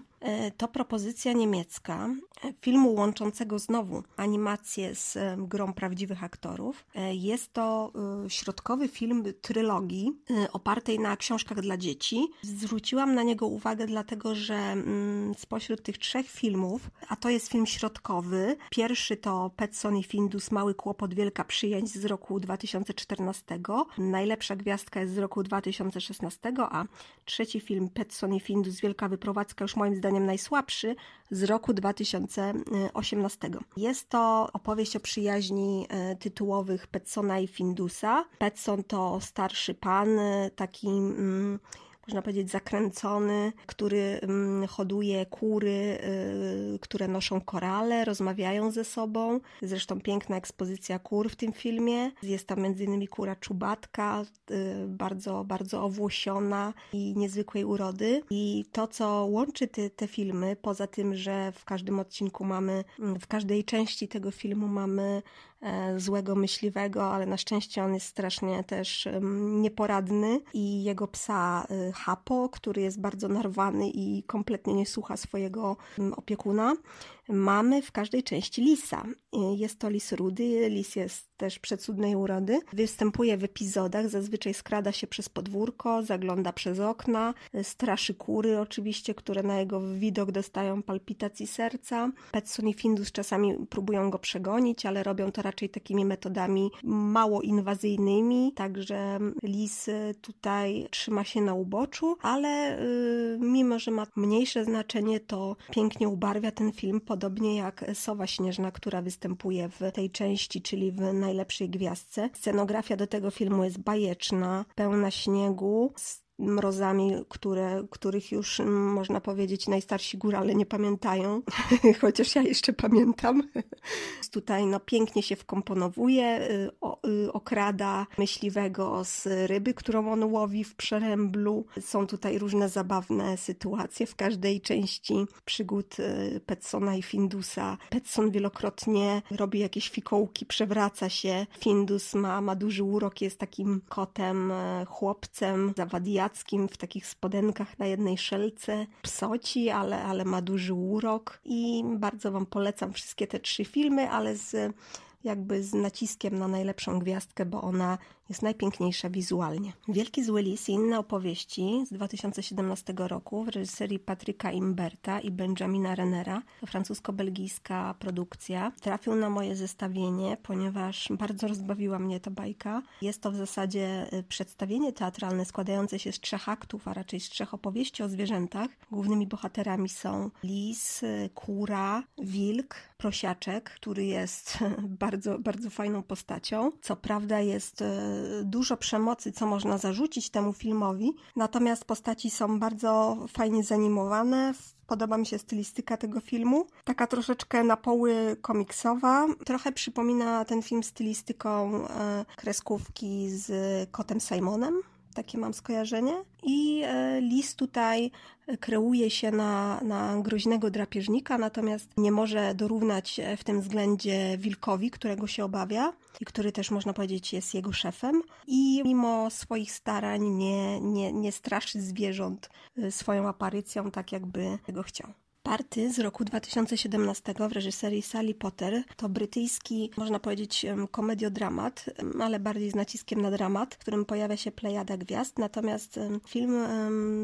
[SPEAKER 1] to propozycja niemiecka e, filmu łączącego znowu animację z e, grą prawdziwych aktorów. Jest to środkowy film trylogii opartej na książkach dla dzieci. Zwróciłam na niego uwagę dlatego, że mm, spośród tych trzech filmów, a to jest film środkowy, pierwszy to Petson i Findus Mały kłopot, wielka przyjęć z roku 2014, najlepsza gwiazdka jest z roku 2016, a trzeci film Petson i Findus Wielka wyprowadzka już moim zdaniem zdaniem najsłabszy, z roku 2018. Jest to opowieść o przyjaźni e, tytułowych Petsona i Findusa. Petson to starszy pan, e, taki mm, można powiedzieć, zakręcony, który mm, hoduje kury, y, które noszą korale, rozmawiają ze sobą. Zresztą piękna ekspozycja kur w tym filmie. Jest tam m.in. kura czubatka, y, bardzo, bardzo owłosiona i niezwykłej urody. I to, co łączy te, te filmy, poza tym, że w każdym odcinku mamy, w każdej części tego filmu mamy złego myśliwego, ale na szczęście on jest strasznie też nieporadny i jego psa e, Hapo, który jest bardzo narwany i kompletnie nie słucha swojego opiekuna. Mamy w każdej części lisa. Jest to lis rudy, lis jest też przecudnej urody. Występuje w epizodach, zazwyczaj skrada się przez podwórko, zagląda przez okna, straszy kury oczywiście, które na jego widok dostają palpitacji serca. Petson i Findus czasami próbują go przegonić, ale robią to raczej takimi metodami mało inwazyjnymi, także lis tutaj trzyma się na uboczu, ale yy, mimo, że ma mniejsze znaczenie, to pięknie ubarwia ten film podobnie jak Sowa Śnieżna, która występuje w tej części, czyli w najlepszej gwiazdce. Scenografia do tego filmu jest bajeczna, pełna śniegu, mrozami, które, których już można powiedzieć najstarsi górale nie pamiętają, chociaż ja jeszcze pamiętam. Tutaj no, pięknie się wkomponowuje, y, y, okrada myśliwego z ryby, którą on łowi w przeręblu. Są tutaj różne zabawne sytuacje w każdej części przygód y, Petsona i Findusa. Petson wielokrotnie robi jakieś fikołki, przewraca się. Findus ma, ma duży urok, jest takim kotem, chłopcem, w takich spodenkach na jednej szelce. Psoci, ale, ale ma duży urok i bardzo Wam polecam wszystkie te trzy filmy, ale z jakby z naciskiem na najlepszą gwiazdkę, bo ona jest najpiękniejsza wizualnie. Wielki Zły Lis i inne opowieści z 2017 roku w reżyserii Patryka Imberta i Benjamina Renera. To francusko-belgijska produkcja. Trafił na moje zestawienie, ponieważ bardzo rozbawiła mnie ta bajka. Jest to w zasadzie y, przedstawienie teatralne składające się z trzech aktów, a raczej z trzech opowieści o zwierzętach. Głównymi bohaterami są lis, y, kura, wilk, prosiaczek, który jest bardzo, bardzo fajną postacią. Co prawda jest y, dużo przemocy, co można zarzucić temu filmowi, natomiast postaci są bardzo fajnie zanimowane. Podoba mi się stylistyka tego filmu. Taka troszeczkę na poły komiksowa. Trochę przypomina ten film stylistyką e, kreskówki z Kotem Simonem takie mam skojarzenie. I e, lis tutaj kreuje się na, na groźnego drapieżnika, natomiast nie może dorównać w tym względzie wilkowi, którego się obawia i który też można powiedzieć jest jego szefem. I mimo swoich starań nie, nie, nie straszy zwierząt e, swoją aparycją, tak jakby tego chciał. Party z roku 2017 w reżyserii Sally Potter to brytyjski, można powiedzieć, komediodramat, ale bardziej z naciskiem na dramat, w którym pojawia się plejada gwiazd. Natomiast film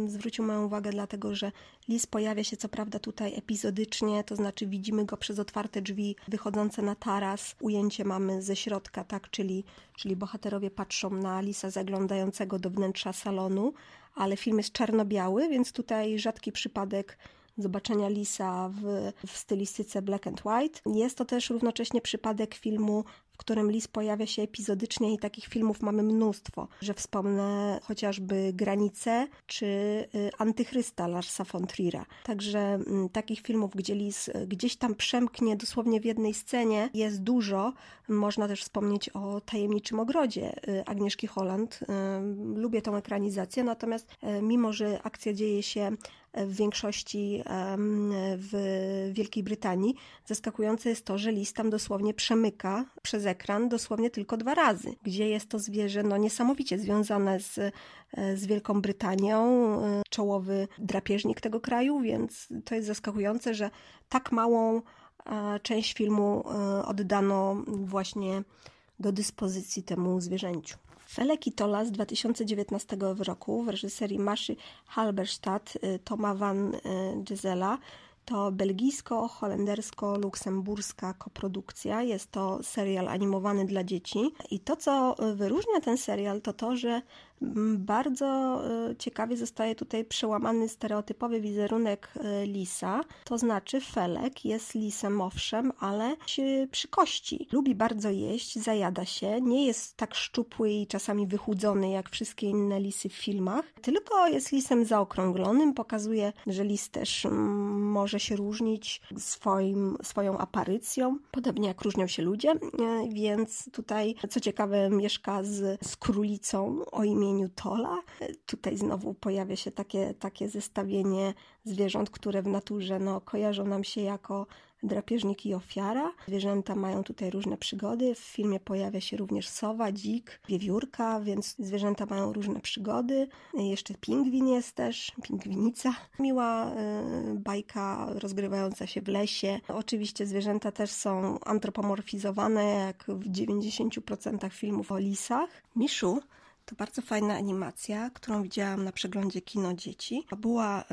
[SPEAKER 1] zwrócił moją uwagę dlatego, że Lis pojawia się co prawda tutaj epizodycznie, to znaczy widzimy go przez otwarte drzwi wychodzące na taras. Ujęcie mamy ze środka, tak, czyli, czyli bohaterowie patrzą na Lisa zaglądającego do wnętrza salonu, ale film jest czarno-biały, więc tutaj rzadki przypadek zobaczenia Lisa w, w stylistyce black and white. Jest to też równocześnie przypadek filmu którym lis pojawia się epizodycznie i takich filmów mamy mnóstwo, że wspomnę chociażby Granice czy y, Antychrysta Larsa von Trier'a. Także mm, takich filmów, gdzie lis y, gdzieś tam przemknie dosłownie w jednej scenie jest dużo. Można też wspomnieć o Tajemniczym Ogrodzie y, Agnieszki Holland. Lubię tą ekranizację, natomiast mimo, że akcja dzieje się w większości w Wielkiej Brytanii. Zaskakujące jest to, że list tam dosłownie przemyka przez ekran dosłownie tylko dwa razy, gdzie jest to zwierzę? No, niesamowicie związane z, e, z Wielką Brytanią, e, czołowy drapieżnik tego kraju, więc to jest zaskakujące, że tak małą e, część filmu oddano właśnie do dyspozycji temu zwierzęciu. Felek i Tola z 2019 roku w reżyserii Maszy Halberstadt, Toma van Gisela to belgijsko-holendersko-luksemburska koprodukcja. Jest to serial animowany dla dzieci. I to, co wyróżnia ten serial, to to, że Bardzo y, ciekawie zostaje tutaj przełamany stereotypowy wizerunek y, lisa, to znaczy Felek jest lisem owszem, ale przy kości. Lubi bardzo jeść, zajada się, nie jest tak szczupły i czasami wychudzony jak wszystkie inne lisy w filmach, tylko jest lisem zaokrąglonym, pokazuje, że lis też mm, może się różnić swoim, swoją aparycją, podobnie jak różnią się ludzie, y, więc tutaj, co ciekawe, mieszka z, z królicą o imieniu Tola. Tutaj znowu pojawia się takie, takie zestawienie zwierząt, które w naturze no, kojarzą nam się jako drapieżnik i ofiara. Zwierzęta mają tutaj różne przygody. W filmie pojawia się również sowa, dzik, wiewiórka, więc zwierzęta mają różne przygody. Jeszcze pingwin jest też, pingwinica. Miła y, bajka rozgrywająca się w lesie. Oczywiście zwierzęta też są antropomorfizowane, jak w 90% filmów o lisach. Miszu to bardzo fajna animacja, którą widziałam na przeglądzie Kino Dzieci. Fabuła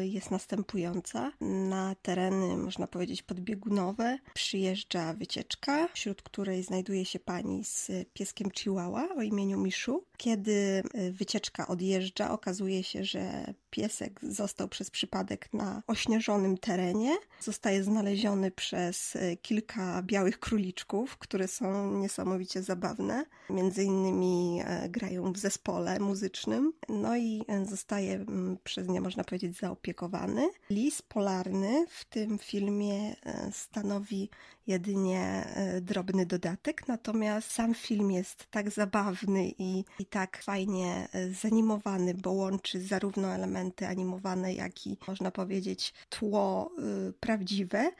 [SPEAKER 1] y, jest następująca. Na tereny, można powiedzieć, podbiegunowe przyjeżdża wycieczka, wśród której znajduje się pani z pieskiem Chihuahua o imieniu Miszu. Kiedy y, wycieczka odjeżdża, okazuje się, że piesek został przez przypadek na ośnieżonym terenie. Zostaje znaleziony przez y, kilka białych króliczków, które są niesamowicie zabawne. Między innymi e, grają w zespole muzycznym. No i e, zostaje przez nie, można powiedzieć, zaopiekowany. Lis polarny w tym filmie e, stanowi jedynie e, drobny dodatek, natomiast sam film jest tak zabawny i, i tak fajnie e, zanimowany, bo łączy zarówno elementy animowane, jak i można powiedzieć tło y, prawdziwe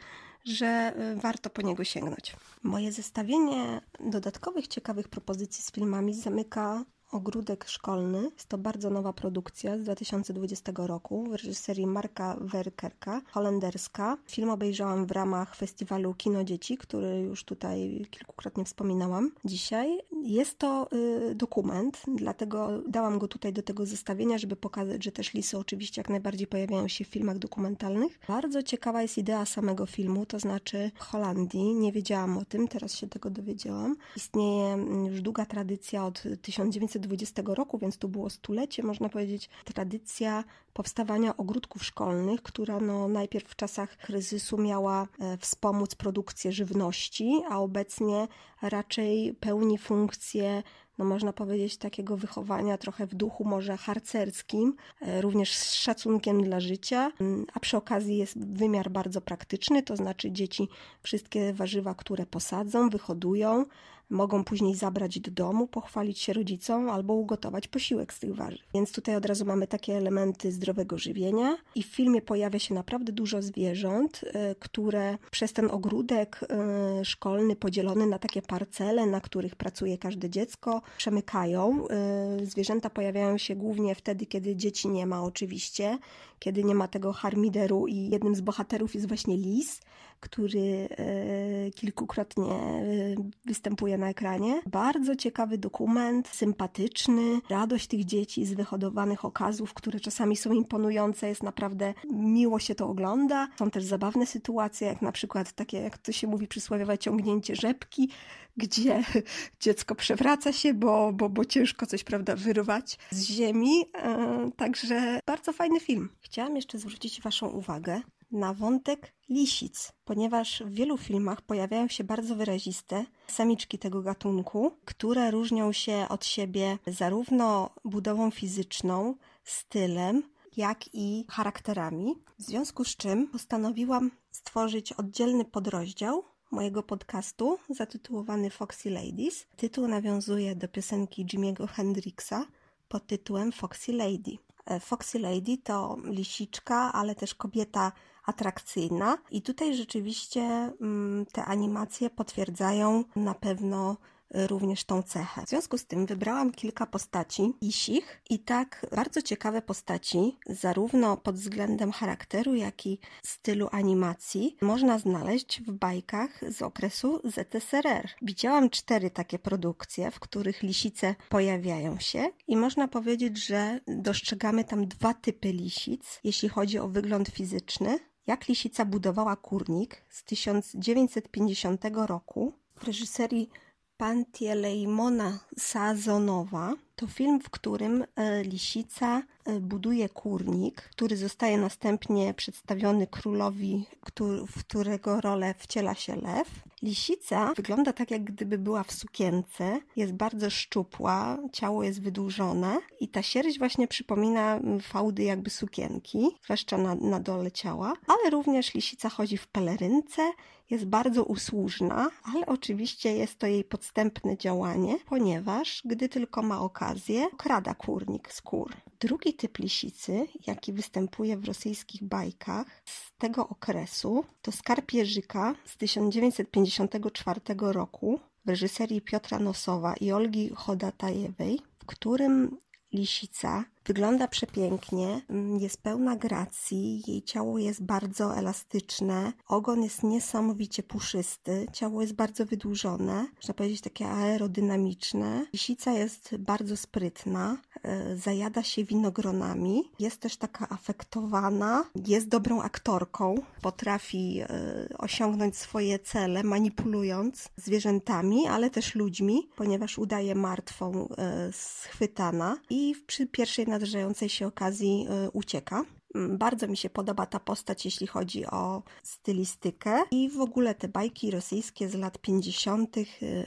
[SPEAKER 1] że warto po niego sięgnąć. Moje zestawienie dodatkowych ciekawych propozycji z filmami zamyka Ogródek Szkolny. Jest to bardzo nowa produkcja z 2020 roku w reżyserii Marka Werkerka, holenderska. Film obejrzałam w ramach festiwalu Kino Dzieci, który już tutaj kilkukrotnie wspominałam dzisiaj. Jest to y, dokument, dlatego dałam go tutaj do tego zestawienia, żeby pokazać, że też lisy oczywiście jak najbardziej pojawiają się w filmach dokumentalnych. Bardzo ciekawa jest idea samego filmu, to znaczy w Holandii, nie wiedziałam o tym, teraz się tego dowiedziałam. Istnieje już długa tradycja od 1900 1920 roku, więc to było stulecie, można powiedzieć, tradycja powstawania ogródków szkolnych, która no, najpierw w czasach kryzysu miała e, wspomóc produkcję żywności, a obecnie raczej pełni funkcję no można powiedzieć, takiego wychowania trochę w duchu może harcerskim, e, również z szacunkiem dla życia, mm, a przy okazji jest wymiar bardzo praktyczny, to znaczy dzieci wszystkie warzywa, które posadzą, wyhodują, mogą później zabrać do domu, pochwalić się rodzicom albo ugotować posiłek z tych warzyw. Więc tutaj od razu mamy takie elementy zdrowego żywienia i w filmie pojawia się naprawdę dużo zwierząt, e, które przez ten ogródek e, szkolny podzielony na takie parcele, na których pracuje każde dziecko, przemykają. E, zwierzęta pojawiają się głównie wtedy, kiedy dzieci nie ma oczywiście, kiedy nie ma tego harmideru i jednym z bohaterów jest właśnie lis, który kilkukrotnie występuje na ekranie. Bardzo ciekawy dokument, sympatyczny, radość tych dzieci z wyhodowanych okazów, które czasami są imponujące, jest naprawdę miło się to ogląda. Są też zabawne sytuacje, jak na przykład takie, jak to się mówi przysłowiowe ciągnięcie rzepki, gdzie dziecko przewraca się, bo, bo, bo ciężko coś, prawda, wyrwać z ziemi. E, także bardzo fajny film. Chciałam jeszcze zwrócić Waszą uwagę na wątek lisic, ponieważ w wielu filmach pojawiają się bardzo wyraziste samiczki tego gatunku, które różnią się od siebie zarówno budową fizyczną, stylem, jak i charakterami. W związku z czym postanowiłam stworzyć oddzielny podrozdział mojego podcastu zatytułowany Foxy Ladies. Tytuł nawiązuje do piosenki Jimiego Hendrixa pod tytułem Foxy Lady. E, Foxy Lady to lisiczka, ale też kobieta atrakcyjna. I tutaj rzeczywiście mm, te animacje potwierdzają na pewno również tą cechę. W związku z tym wybrałam kilka postaci isich i tak bardzo ciekawe postaci, zarówno pod względem charakteru, jak i stylu animacji, można znaleźć w bajkach z okresu ZSRR. Widziałam cztery takie produkcje, w których lisice pojawiają się i można powiedzieć, że dostrzegamy tam dwa typy lisic, jeśli chodzi o wygląd fizyczny. Jak lisica budowała kurnik z 1950 roku w reżyserii Pantielejmona Sazonowa To film, w którym e, lisica e, buduje kurnik, który zostaje następnie przedstawiony królowi, w którego rolę wciela się lew. Lisica wygląda tak, jak gdyby była w sukience, jest bardzo szczupła, ciało jest wydłużone i ta sierść właśnie przypomina fałdy jakby sukienki, zwłaszcza na, na dole ciała, ale również lisica chodzi w pelerynce jest bardzo usłużna, ale oczywiście jest to jej podstępne działanie, ponieważ gdy tylko ma okazję, krada kurnik z kur. Drugi typ lisicy, jaki występuje w rosyjskich bajkach z tego okresu, to skarb Jerzyka z 1954 roku w reżyserii Piotra Nosowa i Olgi Chodatajewej, w którym lisica Wygląda przepięknie, mm, jest pełna gracji, jej ciało jest bardzo elastyczne, ogon jest niesamowicie puszysty, ciało jest bardzo wydłużone, można powiedzieć takie aerodynamiczne. Lisica jest bardzo sprytna, e, zajada się winogronami, jest też taka afektowana, jest dobrą aktorką, potrafi e, osiągnąć swoje cele manipulując zwierzętami, ale też ludźmi, ponieważ udaje martwą e, schwytana i przy pierwszej nadarzającej się okazji y, ucieka. Mm, bardzo mi się podoba ta postać, jeśli chodzi o stylistykę i w ogóle te bajki rosyjskie z lat 50., y,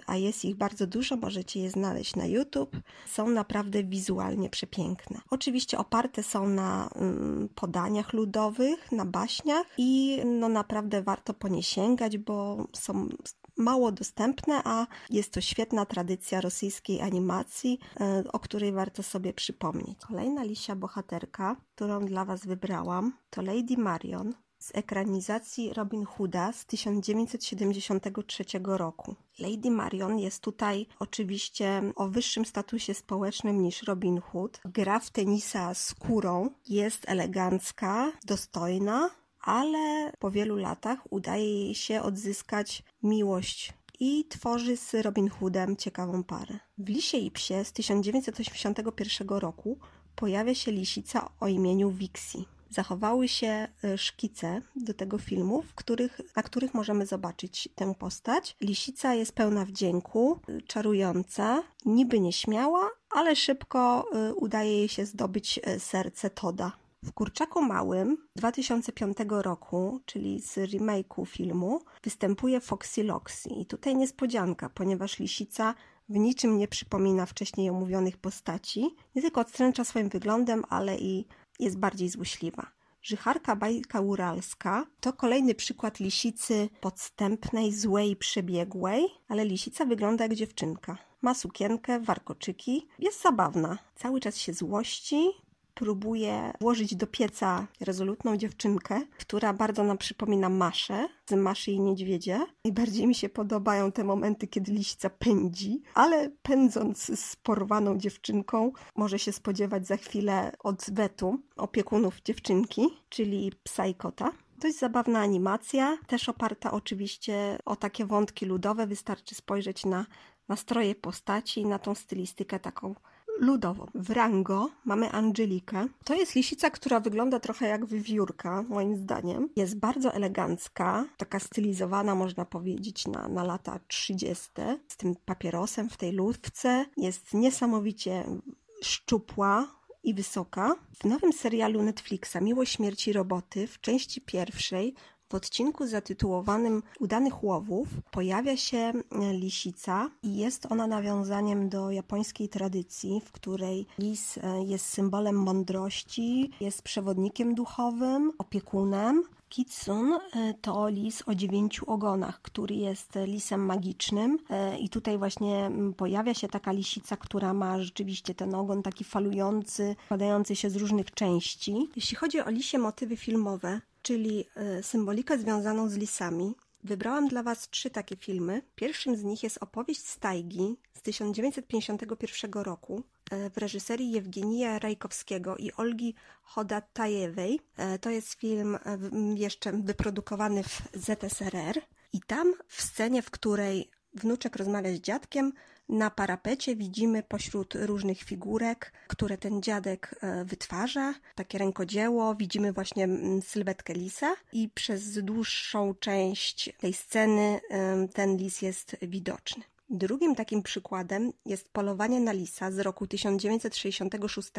[SPEAKER 1] a jest ich bardzo dużo, możecie je znaleźć na YouTube, są naprawdę wizualnie przepiękne. Oczywiście oparte są na mm, podaniach ludowych, na baśniach i no naprawdę warto po nie sięgać, bo są mało dostępne, a jest to świetna tradycja rosyjskiej animacji, e, o której warto sobie przypomnieć. Kolejna lisia bohaterka, którą dla Was wybrałam, to Lady Marion z ekranizacji Robin Hooda z 1973 roku. Lady Marion jest tutaj oczywiście o wyższym statusie społecznym niż Robin Hood. Gra w tenisa skórą, jest elegancka, dostojna, ale po wielu latach udaje jej się odzyskać miłość i tworzy z Robin Hoodem ciekawą parę. W Lisie i Psie z 1981 roku pojawia się lisica o imieniu Vixie. Zachowały się e, szkice do tego filmu, w których, na których możemy zobaczyć tę postać. Lisica jest pełna wdzięku, e, czarująca, niby nieśmiała, ale szybko e, udaje jej się zdobyć serce Toda. W Kurczaku Małym 2005 roku, czyli z remake'u filmu, występuje Foxy Loxy. I tutaj niespodzianka, ponieważ lisica w niczym nie przypomina wcześniej omówionych postaci. Nie tylko odstręcza swoim wyglądem, ale i jest bardziej złośliwa. Życharka bajka uralska to kolejny przykład lisicy podstępnej, złej, przebiegłej, ale lisica wygląda jak dziewczynka. Ma sukienkę, warkoczyki, jest zabawna. Cały czas się złości, próbuje włożyć do pieca rezolutną dziewczynkę, która bardzo nam przypomina Maszę z Maszy i Niedźwiedzie. Najbardziej mi się podobają te momenty, kiedy liścia pędzi, ale pędząc z porwaną dziewczynką może się spodziewać za chwilę odwetu opiekunów dziewczynki, czyli psa i kota. Dość zabawna animacja, też oparta oczywiście o takie wątki ludowe. Wystarczy spojrzeć na nastroje postaci i na tą stylistykę taką ludową. W Rango mamy Angelikę. To jest lisica, która wygląda trochę jak wywiórka, moim zdaniem. Jest bardzo elegancka, taka stylizowana, można powiedzieć, na, na lata 30. Z tym papierosem w tej lufce. Jest niesamowicie szczupła, i wysoka. W nowym serialu Netflixa Miłość Śmierci Roboty w części pierwszej w odcinku zatytułowanym Udanych łowów pojawia się e, lisica i jest ona nawiązaniem do japońskiej tradycji, w której lis e, jest symbolem mądrości, jest przewodnikiem duchowym, opiekunem, Kitsun e, to lis o dziewięciu ogonach, który jest lisem magicznym i tutaj właśnie pojawia się taka lisica, która ma rzeczywiście ten ogon taki falujący, składający się z różnych części. Jeśli chodzi o lisie motywy filmowe, czyli e, symbolikę związaną z lisami. Wybrałam dla Was trzy takie filmy. Pierwszym z nich jest opowieść z tajgi z 1951 roku e, w reżyserii Jewgenija Rajkowskiego i Olgi Chodatajewej. E, to jest film jeszcze wyprodukowany w ZSRR. I tam w scenie, w której wnuczek rozmawia z dziadkiem, na parapecie widzimy pośród różnych figurek, które ten dziadek e, wytwarza, takie rękodzieło, widzimy właśnie mm, sylwetkę lisa i przez dłuższą część tej sceny ten lis jest widoczny. Drugim takim przykładem jest Polowanie na lisa z roku 1966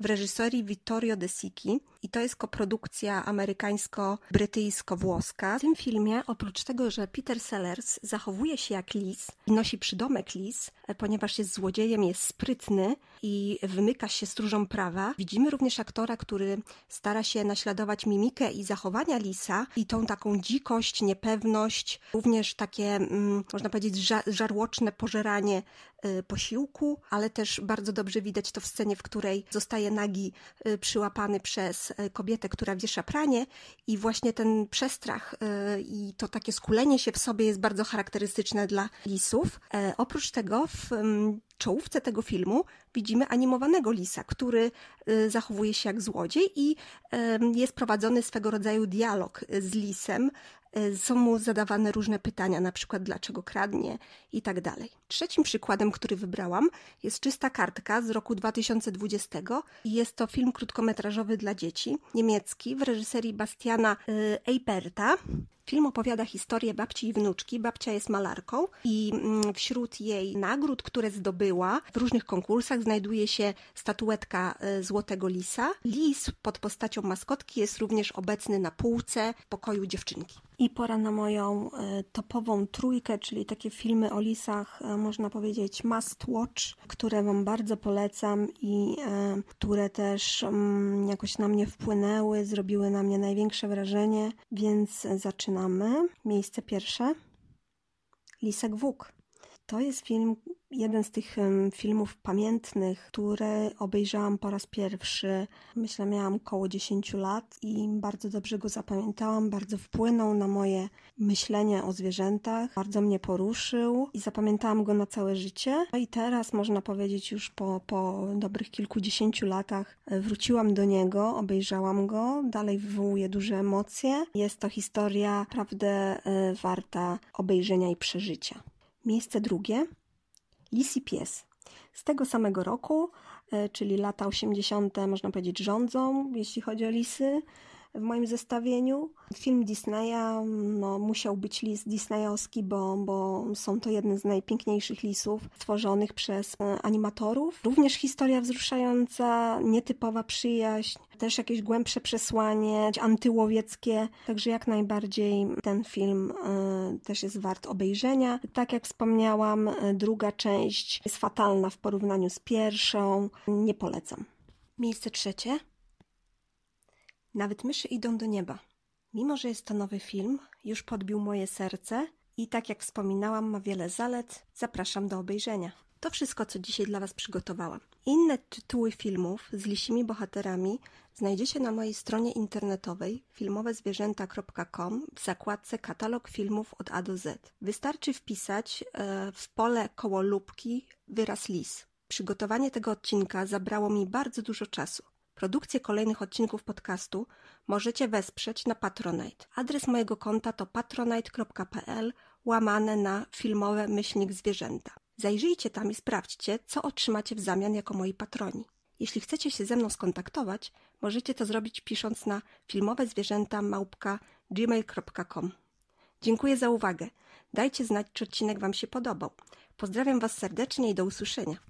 [SPEAKER 1] w reżyserii Vittorio De Sichi i to jest koprodukcja amerykańsko-brytyjsko-włoska. W tym filmie oprócz tego, że Peter Sellers zachowuje się jak lis i nosi przydomek lis, ponieważ jest złodziejem, jest sprytny i wymyka się stróżom prawa, widzimy również aktora, który stara się naśladować mimikę i zachowania lisa i tą taką dzikość, niepewność, również takie, mm, można powiedzieć, żarłoczne pożeranie posiłku, ale też bardzo dobrze widać to w scenie, w której zostaje nagi y, przyłapany przez y, kobietę, która wiesza pranie i właśnie ten przestrach i to takie skulenie się w sobie jest bardzo charakterystyczne dla lisów. E, oprócz tego w mm, czołówce tego filmu widzimy animowanego lisa, który zachowuje się jak złodziej i jest prowadzony swego rodzaju dialog z lisem, są mu zadawane różne pytania, na przykład dlaczego kradnie i tak dalej. Trzecim przykładem, który wybrałam, jest Czysta Kartka z roku 2020 i jest to film krótkometrażowy dla dzieci, niemiecki, w reżyserii Bastiana e, Eiperta. Film opowiada historię babci i wnuczki. Babcia jest malarką i mm, wśród jej nagród, które zdobyła w różnych konkursach, znajduje się statuetka e, Złotego Lisa. Lis pod postacią maskotki jest również obecny na półce w pokoju dziewczynki. I pora na moją e, topową trójkę, czyli takie filmy o lisach, e, można powiedzieć must watch, które Wam bardzo polecam i które też mm, jakoś na mnie wpłynęły, zrobiły na mnie największe wrażenie, więc zaczynam zaczynamy. Miejsce pierwsze. Lisek Wóg. To jest film, jeden z tych filmów pamiętnych, które obejrzałam po raz pierwszy. Myślę, miałam około 10 lat i bardzo dobrze go zapamiętałam. Bardzo wpłynął na moje myślenie o zwierzętach, bardzo mnie poruszył i zapamiętałam go na całe życie. No i teraz, można powiedzieć, już po, po dobrych kilkudziesięciu latach e, wróciłam do niego, obejrzałam go. Dalej wywołuje duże emocje. Jest to historia naprawdę e, warta obejrzenia i przeżycia. Miejsce drugie Lis i pies. Z tego samego roku, e, czyli lata 80., można powiedzieć, rządzą, jeśli chodzi o lisy w moim zestawieniu. Film Disneya no, musiał być lis disneyowski, bo, bo są to jedne z najpiękniejszych lisów stworzonych przez e, animatorów. Również historia wzruszająca, nietypowa przyjaźń, też jakieś głębsze przesłanie, antyłowieckie, także jak najbardziej ten film y, też jest wart obejrzenia. Tak jak wspomniałam, e, druga część jest fatalna w porównaniu z pierwszą, nie polecam. Miejsce trzecie nawet myszy idą do nieba. Mimo, że jest to nowy film, już podbił moje serce i tak jak wspominałam, ma wiele zalet. Zapraszam do obejrzenia. To wszystko, co dzisiaj dla Was przygotowałam. Inne tytuły filmów z lisimi bohaterami znajdziecie na mojej stronie internetowej filmowezwierzęta.com w zakładce katalog filmów od A do Z. Wystarczy wpisać e, w pole koło lubki wyraz lis. Przygotowanie tego odcinka zabrało mi bardzo dużo czasu. Produkcję kolejnych odcinków podcastu możecie wesprzeć na Patronite. Adres mojego konta to patronite.pl łamane na filmowe myślnik zwierzęta. Zajrzyjcie tam i sprawdźcie, co otrzymacie w zamian jako moi patroni. Jeśli chcecie się ze mną skontaktować, możecie to zrobić pisząc na filmowezwierzęta.gmail.com Dziękuję za uwagę. Dajcie znać, czy odcinek Wam się podobał. Pozdrawiam Was serdecznie i do usłyszenia.